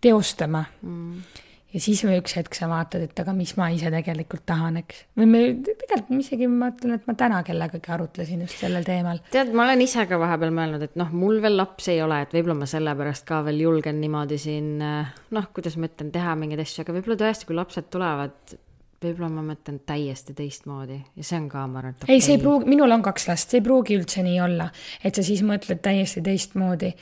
teostama mm. ja siis või üks hetk sa vaatad, et aga mis ma ise tegelikult tahan, eks. või me tegelikult isegi ma ütlen, et ma täna kellegagi arutlesin just sellel teemal. tead, ma olen ise ka vahepeal mõelnud, et noh, mul veel lapsi ei ole, et võib-olla ma sellepärast ka veel julgen niimoodi siin noh, kuidas ma ütlen, teha mingeid asju, aga võib-olla tõesti, kui lapsed tulevad võib-olla ma mõtlen täiesti teistmoodi ja see on ka, ma arvan, et okay. ei, see ei pruugi, minul on kaks last, see ei pruugi üldse nii olla, et sa siis mõtled täiesti teistmoodi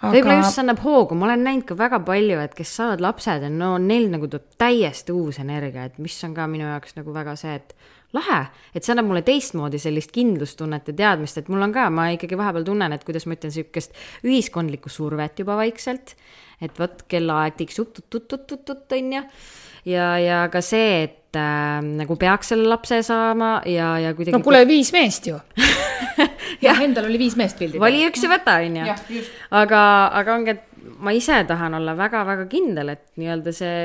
aga.... võib-olla just see annab hoogu, ma olen näinud ka väga palju, et kes saavad lapsed no neil nagu tuleb täiesti uus energia, et mis on ka minu jaoks nagu väga see, et lahe, et see annab mulle teistmoodi sellist kindlustunnet ja teadmist, et mul on ka, ma ikkagi vahepeal tunnen, et kuidas ma ütlen, sihukest ühiskondlikku survet juba vaikselt. et vot kellaaeg tiksub tut-tut-tut-tut, on ju. ja, ja ka see, et äh, nagu peaks selle lapse saama ja, ja kuidagi. no kuule, viis meest ju jah, endal oli viis meest pildil. vali üks ja võta, on ju. aga, aga ongi, et ma ise tahan olla väga-väga kindel, et nii-öelda see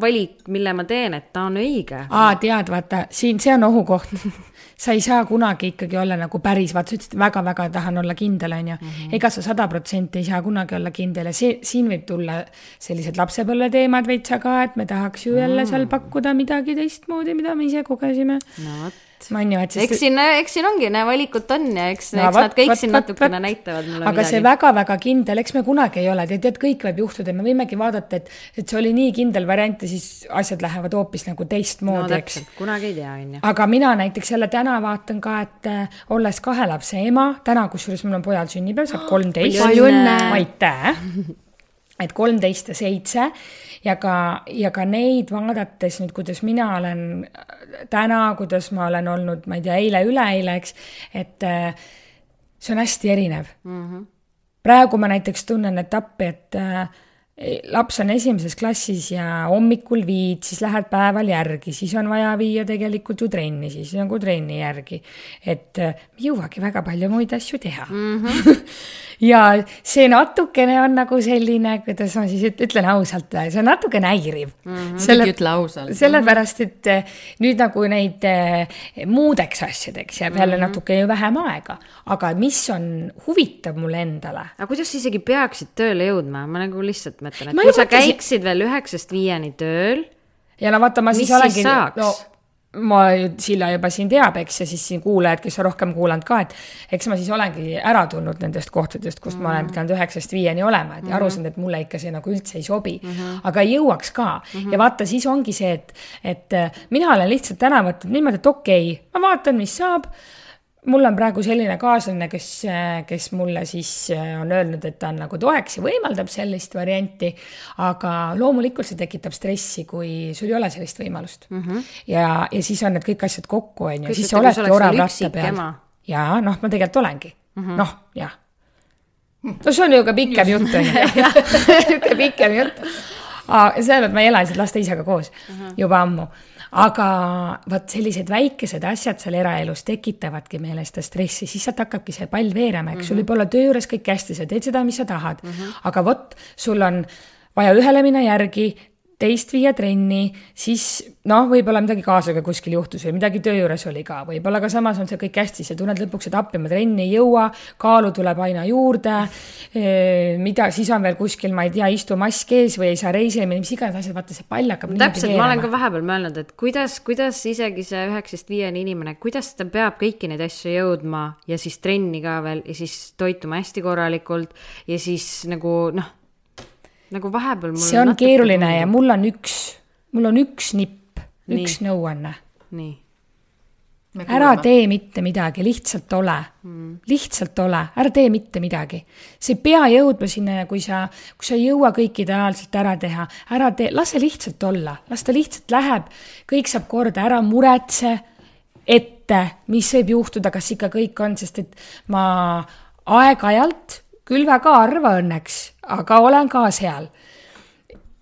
valik, mille ma teen, et ta on õige. aa, tead, vaata, siin, see on ohukoht sa ei saa kunagi ikkagi olla nagu päris, vaata, sa ütlesid, väga-väga tahan olla kindel, on ju. Mhm. ega sa sada protsenti ei saa kunagi olla kindel ja see, siin võib tulla sellised lapsepõlveteemad veitsa ka, et me tahaks ju jälle seal pakkuda midagi teistmoodi, mida me ise kogesime. no vot et sest... eks siin, eks siin ongi, näe, valikut on ja eks no,, eks võt, nad kõik võt, siin võt, natukene võt. näitavad mulle aga midagi. see väga-väga kindel, eks me kunagi ei ole, tead, tead, kõik võib juhtuda, me võimegi vaadata, et, et see oli nii kindel variant ja siis asjad lähevad hoopis nagu teistmoodi no,, eks. kunagi ei tea, on ju. aga mina näiteks jälle täna vaatan ka, et äh, olles kahe lapse ema, täna kusjuures mul on pojal sünnipäev, saab kolmteist. palju õnne! aitäh! et kolmteist ja seitse ja ka, ja ka neid vaadates nüüd, kuidas mina olen täna, kuidas ma olen olnud, ma ei tea, eile-üleeile, eks, et äh, see on hästi erinev mm. -hmm. praegu ma näiteks tunnen etappi, et äh, laps on esimeses klassis ja hommikul viid, siis lähed päeval järgi, siis on vaja viia tegelikult ju trenni, siis nagu trenni järgi. et äh, ei jõuagi väga palju muid asju teha mm. -hmm. ja see natukene on nagu selline, kuidas ma siis ütlen ausalt, see on natukene häiriv mm. -hmm. Selle, ütle ausalt. sellepärast, et eh, nüüd nagu neid eh, muudeks asjadeks jääb jälle mm -hmm. natuke ju vähem aega, aga mis on huvitav mulle endale. aga kuidas sa isegi peaksid tööle jõudma, ma nagu lihtsalt mõtlen, et ma kui sa käiksid veel üheksast viieni tööl. ja no vaata, ma siis olengi, no ma, Silla juba siin teab, eks, ja siis siin kuulajad, kes on rohkem kuulanud ka, et eks ma siis olengi ära tulnud nendest kohtadest, kust mm -hmm. ma olen pidanud üheksast viieni olema, et mm -hmm. aru saanud, et mulle ikka see nagu üldse ei sobi mm. -hmm. aga ei jõuaks ka mm. -hmm. ja vaata, siis ongi see, et, et mina olen lihtsalt täna võtnud niimoodi, et okei okay,, ma vaatan, mis saab mul on praegu selline kaaslane, kes, kes mulle siis äh, on öelnud, et ta on nagu toeks ja võimaldab sellist varianti. aga loomulikult see tekitab stressi, kui sul ei ole sellist võimalust mm. -hmm. ja, ja siis on need kõik asjad kokku, on ju, siis sa oledki orav ratta peal. ja noh, ma tegelikult olengi mm -hmm., noh, jah. no see on ju ka pikem jutt, on ju. niisugune pikem jutt. selles mõttes ma ei ela lihtsalt laste isaga koos mm -hmm. juba ammu aga vot sellised väikesed asjad seal eraelus tekitavadki meile seda stressi, siis sealt hakkabki see pall veerema, eks mm -hmm. sul võib olla töö juures kõik hästi, sa teed seda, mis sa tahad mm, -hmm. aga vot sul on vaja ühele minna järgi, teist viia trenni, siis noh, võib-olla midagi kaasaga kuskil juhtus või midagi töö juures oli ka, võib-olla ka samas on see kõik hästi, sa tunned lõpuks, et appi ma trenni ei jõua, kaalu tuleb aina juurde. mida, siis on veel kuskil, ma ei tea, istu mask ees või ei saa reisile minna, mis iganes asjad, vaata see pall hakkab. täpselt, ma olen ka vahepeal mõelnud, et kuidas, kuidas isegi see üheksast viieni inimene, kuidas ta peab kõiki neid asju jõudma ja siis trenni ka veel ja siis toituma hästi korralikult ja siis nagu noh nagu vahepeal see on keeruline ja mul on üks, mul on üks nipp, üks nõuanne. nii. ära tee mitte midagi, lihtsalt ole mm., lihtsalt ole, ära tee mitte midagi. sa ei pea jõudma sinna, kui sa, kui sa ei jõua kõike ideaalselt ära teha, ära tee, lase lihtsalt olla, las ta lihtsalt läheb, kõik saab korda, ära muretse ette, mis võib juhtuda, kas ikka kõik on, sest et ma aeg-ajalt küll väga harva õnneks, aga olen ka seal.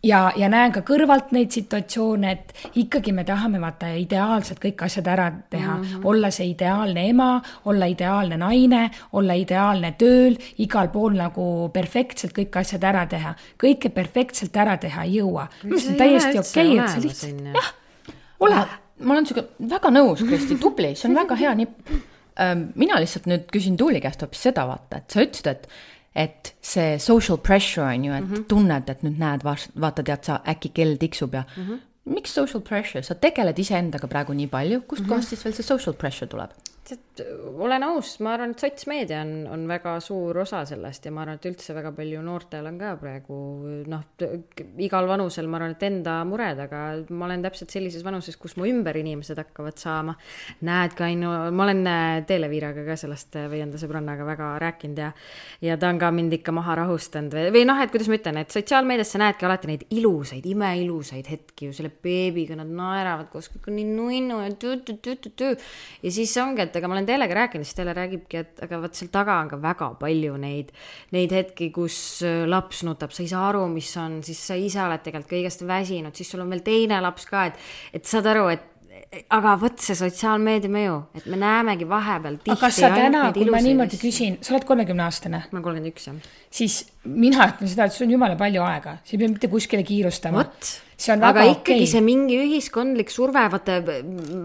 ja, ja näen ka kõrvalt neid situatsioone, et ikkagi me tahame vaata ideaalselt kõik asjad ära teha mm, -hmm. olla see ideaalne ema, olla ideaalne naine, olla ideaalne tööl, igal pool nagu perfektselt kõik asjad ära teha. kõike perfektselt ära teha ei jõua. arust on täiesti okei okay,, et see lihtsalt, jah, ole. ma olen sinuga väga nõus, Kristi, tubli, see on väga hea nipp mina lihtsalt nüüd küsin Tuuli käest hoopis seda, vaata, et sa ütlesid, et et see social pressure on ju, et mm -hmm. tunned, et nüüd näed, vaata, tead sa, äkki kell tiksub ja mm -hmm. miks social pressure, sa tegeled iseendaga praegu nii palju, kustkohast mm -hmm. siis veel see social pressure tuleb? Olen aus, ma arvan, et sotsmeedia on, on väga suur osa sellest ja ma arvan, et üldse väga palju noortel on ka praegu noh, igal vanusel ma arvan, et enda mured, aga ma olen täpselt sellises vanuses, kus mu ümber inimesed hakkavad saama. näed ka ainu-, ma olen äh, Teele Viiraga ka sellest äh, või enda sõbrannaga väga rääkinud ja, ja ta on ka mind ikka maha rahustanud või, või noh, et kuidas ma ütlen, et sotsiaalmeedias sa näedki alati neid ilusaid, imeilusaid hetki ju selle beebiga, nad naeravad koos, kõik on nii nunnu ja tü-tü-tü-tü-tü. ja siis ongi, et ega ma olen Teelega rääkinud, siis Teele räägibki, et aga vot seal taga on ka väga palju neid, neid hetki, kus äh, laps nutab, sa ei saa aru, mis on, siis sa ise oled tegelikult kõigest väsinud, siis sul on veel teine laps ka, et, et saad aru, et aga vot see sotsiaalmeedia mõju, et me näemegi vahepeal tihti. aga kas sa täna, kui ma niimoodi küsin, sa oled kolmekümne aastane? ma olen kolmkümmend üks, jah. siis mina ütlen seda, et sul on jumala palju aega, sa ei pea mitte kuskile kiirustama. vot aga ikkagi okay. see mingi ühiskondlik surve, vaata,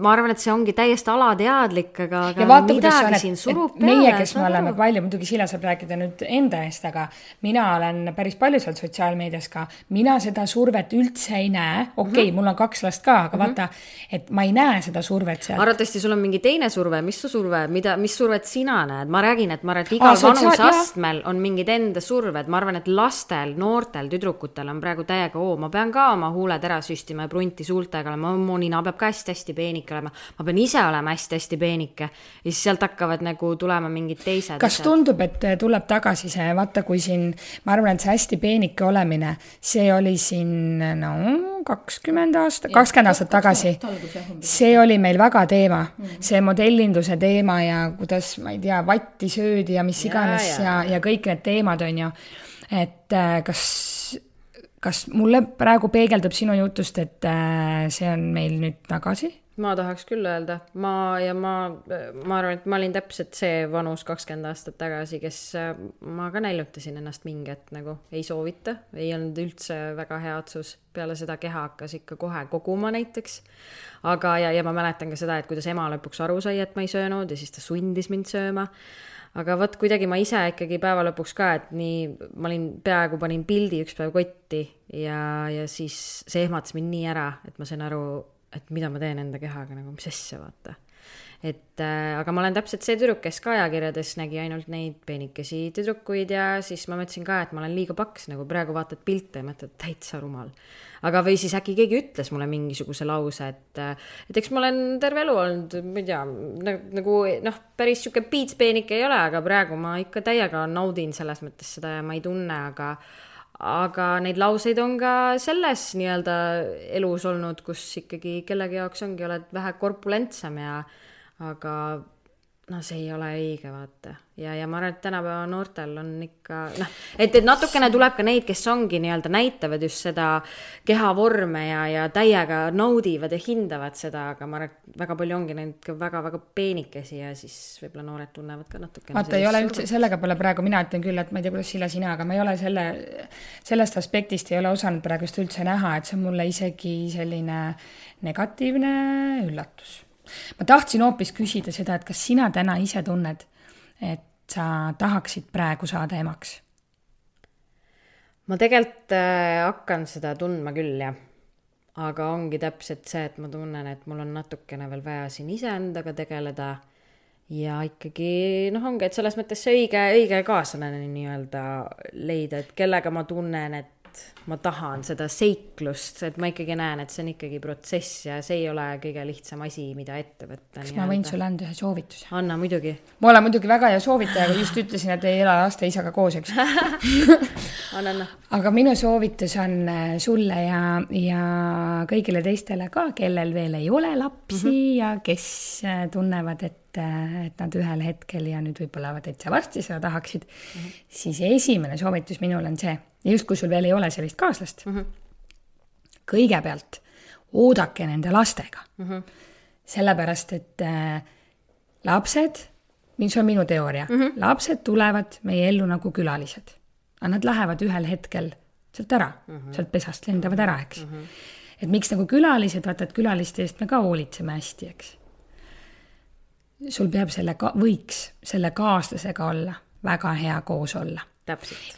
ma arvan, et see ongi täiesti alateadlik, aga, aga vaata, midagi siin surub peale. meie, kes me oleme palju, muidugi Silla saab rääkida nüüd enda eest, aga mina olen päris palju seal sotsiaalmeedias ka, mina seda survet üldse ei näe, okei okay, mm, -hmm. mul on kaks last ka, aga mm -hmm. vaata, et ma ei näe seda survet seal. arvatavasti sul on mingi teine surve, mis su surve, mida, mis survet sina näed, ma räägin, et ma arvan, et igal vanuseastmel on mingid enda surved, ma arvan, et lastel, noortel, tüdrukutel on praegu täiega oo, ma pean ka oma huuled ära süstima ja prunti suultega olema, mu nina peab ka hästi-hästi peenike olema, ma pean ise olema hästi-hästi peenike. ja siis sealt hakkavad nagu tulema mingid teised. kas asjad. tundub, et tuleb tagasi see, vaata, kui siin, ma arvan, et see hästi peenike olemine, see oli siin no kakskümmend aastat, kakskümmend aastat tagasi. see oli meil väga teema mm, -hmm. see modellinduse teema ja kuidas, ma ei tea, vatti söödi ja mis iganes ja, ja, ja, ja kõik need teemad, on ju. et äh, kas kas mulle praegu peegeldub sinu jutust, et äh, see on meil nüüd tagasi? ma tahaks küll öelda, ma ja ma, ma arvan, et ma olin täpselt see vanus kakskümmend aastat tagasi, kes äh, ma ka näljutasin ennast mingi hetk nagu, ei soovita, ei olnud üldse väga hea otsus. peale seda keha hakkas ikka kohe koguma näiteks. aga, ja, ja ma mäletan ka seda, et kuidas ema lõpuks aru sai, et ma ei söönud ja siis ta sundis mind sööma aga vot kuidagi ma ise ikkagi päeva lõpuks ka, et nii, ma olin, peaaegu panin pildi üks päev kotti ja, ja siis see ehmatas mind nii ära, et ma sain aru, et mida ma teen enda kehaga nagu, mis asja, vaata et äh, aga ma olen täpselt see tüdruk, kes ka ajakirjades nägi ainult neid peenikesi tüdrukuid ja siis ma mõtlesin ka, et ma olen liiga paks, nagu praegu vaatad pilte ja mõtled, täitsa rumal. aga või siis äkki keegi ütles mulle mingisuguse lause, et, äh, et eks ma olen terve elu olnud, ma ei tea, nagu noh, päris sihuke piitspeenik ei ole, aga praegu ma ikka täiega naudin selles mõttes seda ja ma ei tunne, aga aga neid lauseid on ka selles nii-öelda elus olnud, kus ikkagi kellegi jaoks ongi, oled vähe korpulentsem ja aga no see ei ole õige, vaata. ja, ja ma arvan, et tänapäeva noortel on ikka noh, et, et natukene tuleb ka neid, kes ongi nii-öelda näitavad just seda kehavorme ja, ja täiega naudivad ja hindavad seda, aga ma arvan, et väga palju ongi neid ka väga-väga peenikesi ja siis võib-olla noored tunnevad ka natukene. vaata, ei ole üldse, sellega pole praegu, mina ütlen küll, et ma ei tea, kuidas Silla sina, aga ma ei ole selle, sellest aspektist ei ole osanud praegust üldse näha, et see on mulle isegi selline negatiivne üllatus ma tahtsin hoopis küsida seda, et kas sina täna ise tunned, et sa tahaksid praegu saada emaks? ma tegelikult äh, hakkan seda tundma küll, jah. aga ongi täpselt see, et ma tunnen, et mul on natukene veel vaja siin iseendaga tegeleda ja ikkagi noh, ongi, et selles mõttes see õige, õige kaaslane nii-öelda leida, et kellega ma tunnen, et et ma tahan seda seiklust, et ma ikkagi näen, et see on ikkagi protsess ja see ei ole kõige lihtsam asi, mida ette võtta. kas ma võin sulle anda ühe soovituse? anna muidugi. ma olen muidugi väga hea soovitaja, aga just ütlesin, et ei ela laste isaga koos, eks anna, anna. aga minu soovitus on äh, sulle ja, ja kõigile teistele ka, kellel veel ei ole lapsi mm -hmm. ja kes äh, tunnevad, et et nad ühel hetkel ja nüüd võib-olla täitsa varsti seda tahaksid mm, -hmm. siis esimene soovitus minul on see ja just, kui sul veel ei ole sellist kaaslast mm, -hmm. kõigepealt oodake nende lastega mm. -hmm. sellepärast, et äh, lapsed, mis on minu teooria mm, -hmm. lapsed tulevad meie ellu nagu külalised. aga nad lähevad ühel hetkel sealt ära mm, -hmm. sealt pesast lendavad ära, eks mm. -hmm. et miks nagu külalised, vaata, et külaliste eest me ka hoolitseme hästi, eks. Sul peab selle ka-, võiks selle kaaslasega olla väga hea koos olla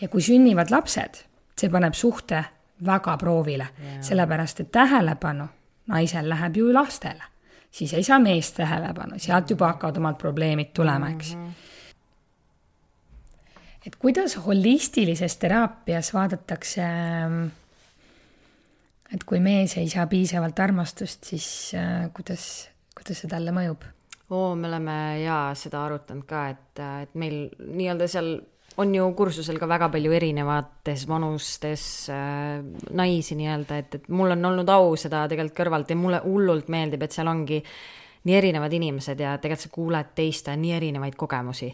ja kui sünnivad lapsed, see paneb suhte väga proovile, sellepärast et tähelepanu naisel läheb ju lastele. siis ei saa mees tähelepanu, sealt juba hakkavad omad probleemid tulema, eks mm. -hmm et kuidas holistilises teraapias vaadatakse, et kui mees ei saa piisavalt armastust, siis äh, kuidas, kuidas see talle mõjub? Oo, me oleme jaa seda arutanud ka, et, et meil nii-öelda seal on ju kursusel ka väga palju erinevates vanustes äh, naisi nii-öelda, et, et mul on olnud au seda tegelikult kõrvalt ja mulle hullult meeldib, et seal ongi nii erinevad inimesed ja tegelikult sa kuuled teiste nii erinevaid kogemusi.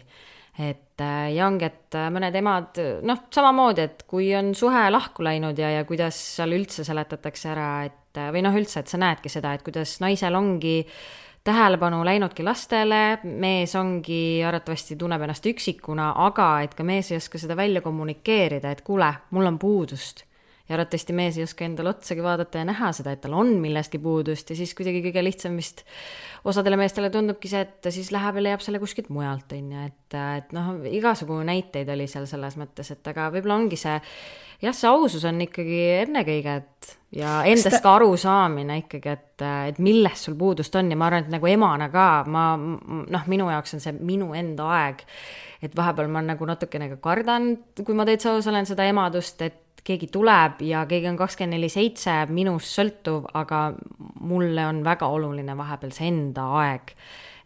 Et äh, ja ongi, et äh, mõned emad, noh, samamoodi, et kui on suhe lahku läinud ja, ja kuidas seal üldse seletatakse ära, et äh, või noh, üldse, et sa näedki seda, et kuidas naisel ongi tähelepanu läinudki lastele, mees ongi, arvatavasti tunneb ennast üksikuna, aga et ka mees ei oska seda välja kommunikeerida, et kuule, mul on puudust. Ja arvatavasti mees ei oska endale otsagi vaadata ja näha seda, et tal on millestki puudust ja siis kuidagi kõige lihtsam vist osadele meestele tundubki see, et ta siis läheb ja leiab selle kuskilt mujalt, on ju, et, et noh, igasugu näiteid oli seal selles mõttes, et aga võib-olla ongi see jah, see ausus on ikkagi ennekõike, et ja endast ka arusaamine ikkagi, et, et millest sul puudust on ja ma arvan, et nagu emana ka ma noh, minu jaoks on see minu enda aeg. et vahepeal ma nagu natukene ka kardan, kui ma täitsa aus olen, seda emadust, et keegi tuleb ja keegi on kakskümmend neli seitse minust sõltuv, aga mulle on väga oluline vahepeal see enda aeg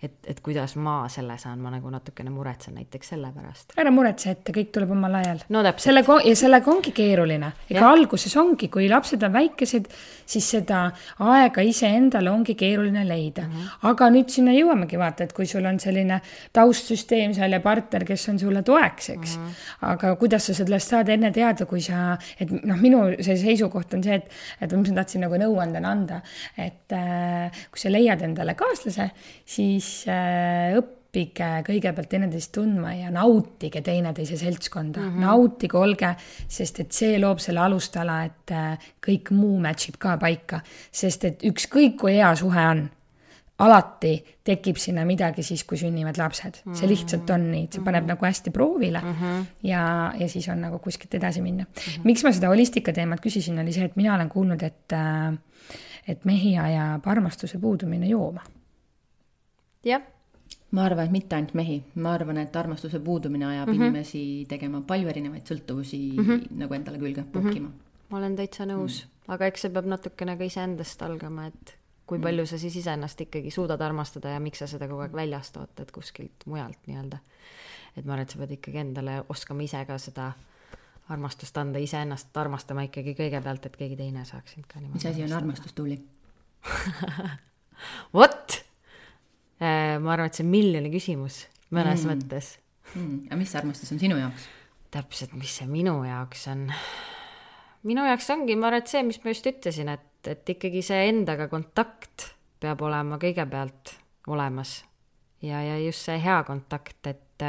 et, et kuidas ma selle saan, ma nagu natukene muretsen näiteks selle pärast. ära muretse ette, kõik tuleb omal ajal. no sellega, ja sellega ongi keeruline. ega alguses ongi, kui lapsed on väikesed, siis seda aega iseendale ongi keeruline leida mm. -hmm. aga nüüd sinna jõuamegi, vaata, et kui sul on selline taustsüsteem seal ja partner, kes on sulle toeks, eks mm. -hmm. aga kuidas sa sellest saad enne teada, kui sa, et noh, minu see seisukoht on see, et, et ma tahtsin nagu nõuandena anda, et äh, kui sa leiad endale kaaslase, siis siis äh, õppige kõigepealt teineteist tundma ja nautige teineteise seltskonda mm, -hmm. nautige, olge, sest et see loob selle alustala, et äh, kõik muu match ib ka paika, sest et ükskõik kui hea suhe on alati tekib sinna midagi siis, kui sünnivad lapsed, see lihtsalt on nii, et see paneb mm -hmm. nagu hästi proovile mm -hmm. ja, ja siis on nagu kuskilt edasi minna mm. -hmm. miks ma seda holistika teemat küsisin, oli see, et mina olen kuulnud, et, äh, et mehi ajab armastuse puudumine jooma jah ma arvan, et mitte ainult mehi, ma arvan, et armastuse puudumine ajab mm -hmm. inimesi tegema palju erinevaid sõltuvusi mm -hmm. nagu endale külge puhkima mm. -hmm. ma olen täitsa nõus mm, -hmm. aga eks see peab natukene ka iseendast algama, et kui mm palju sa siis iseennast ikkagi suudad armastada ja miks sa seda kogu aeg väljast ootad kuskilt mujalt nii-öelda. et ma arvan, et sa pead ikkagi endale oskama ise ka seda armastust anda, iseennast armastama ikkagi kõigepealt, et keegi teine saaks sind ka niimoodi. mis asi on armastus, Tuuli vot ma arvan, et see on miljoni küsimus mõnes mm. mõttes mm.. aga mis armastus on sinu jaoks? täpselt, mis see minu jaoks on? minu jaoks ongi, ma arvan, et see, mis ma just ütlesin, et, et ikkagi see endaga kontakt peab olema kõigepealt olemas. ja, ja just see hea kontakt, et,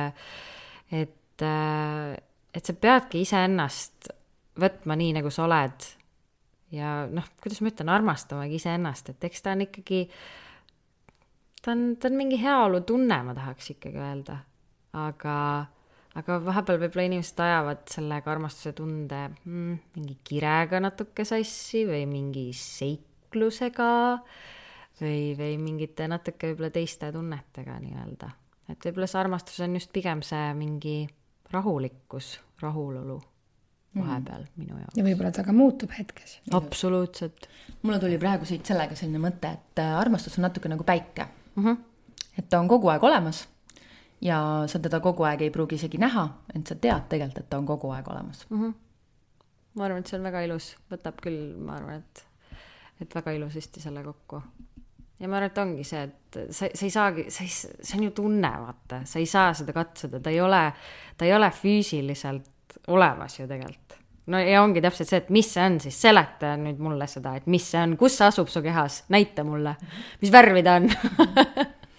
et, et sa peadki iseennast võtma nii, nagu sa oled. ja noh, kuidas ma ütlen, armastamagi iseennast, et eks ta on ikkagi äh, ta on, ta on mingi heaolutunne, ma tahaks ikkagi öelda. aga, aga vahepeal võib-olla inimesed ajavad sellega armastuse tunde mm, mingi kirega natuke sassi või mingi seiklusega või, või mingite natuke võib-olla teiste tunnetega nii-öelda. et võib-olla see armastus on just pigem see mingi rahulikkus, rahulolu vahepeal mm. minu jaoks. ja võib-olla ta ka muutub hetkes. absoluutselt. mulle tuli praegu siit sellega selline mõte, et äh, armastus on natuke nagu päike mm. -hmm. et ta on kogu aeg olemas ja sa teda kogu aeg ei pruugi isegi näha, ent sa tead tegelikult, et ta on kogu aeg olemas mm. -hmm. ma arvan, et see on väga ilus, võtab küll, ma arvan, et, et väga ilusasti selle kokku. ja ma arvan, et ongi see, et sa, sa ei saagi, sa ei, see on ju tunne, vaata, sa ei saa seda katsuda, ta ei ole, ta ei ole füüsiliselt olemas ju tegelikult no ja ongi täpselt see, et mis see on siis, seleta nüüd mulle seda, et mis see on, kus see asub su kehas, näita mulle, mis värvi ta on.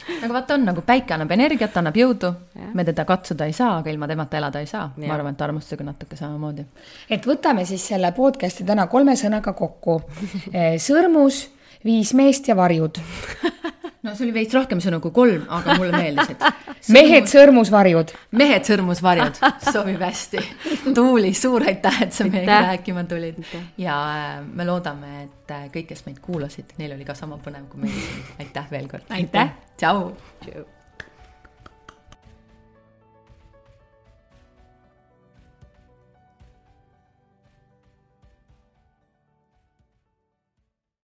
Aga vaata, on nagu päike annab energiat, annab jõudu, me teda katsuda ei saa, aga ilma temata elada ei saa. ma arvan, et armastusega natuke samamoodi. et võtame siis selle podcast'i täna kolme sõnaga kokku. sõrmus, viis meest ja varjud no see oli veits rohkem sõnu kui kolm, aga mulle meeldisid. mehed sõrmusvarjud. mehed sõrmusvarjud, sobib hästi. Tuuli, suur aitäh, et sa meiega rääkima tulid ja äh, me loodame, et äh, kõik, kes meid kuulasid, neil oli ka sama põnev kui meil. aitäh veel kord. aitäh. tšau.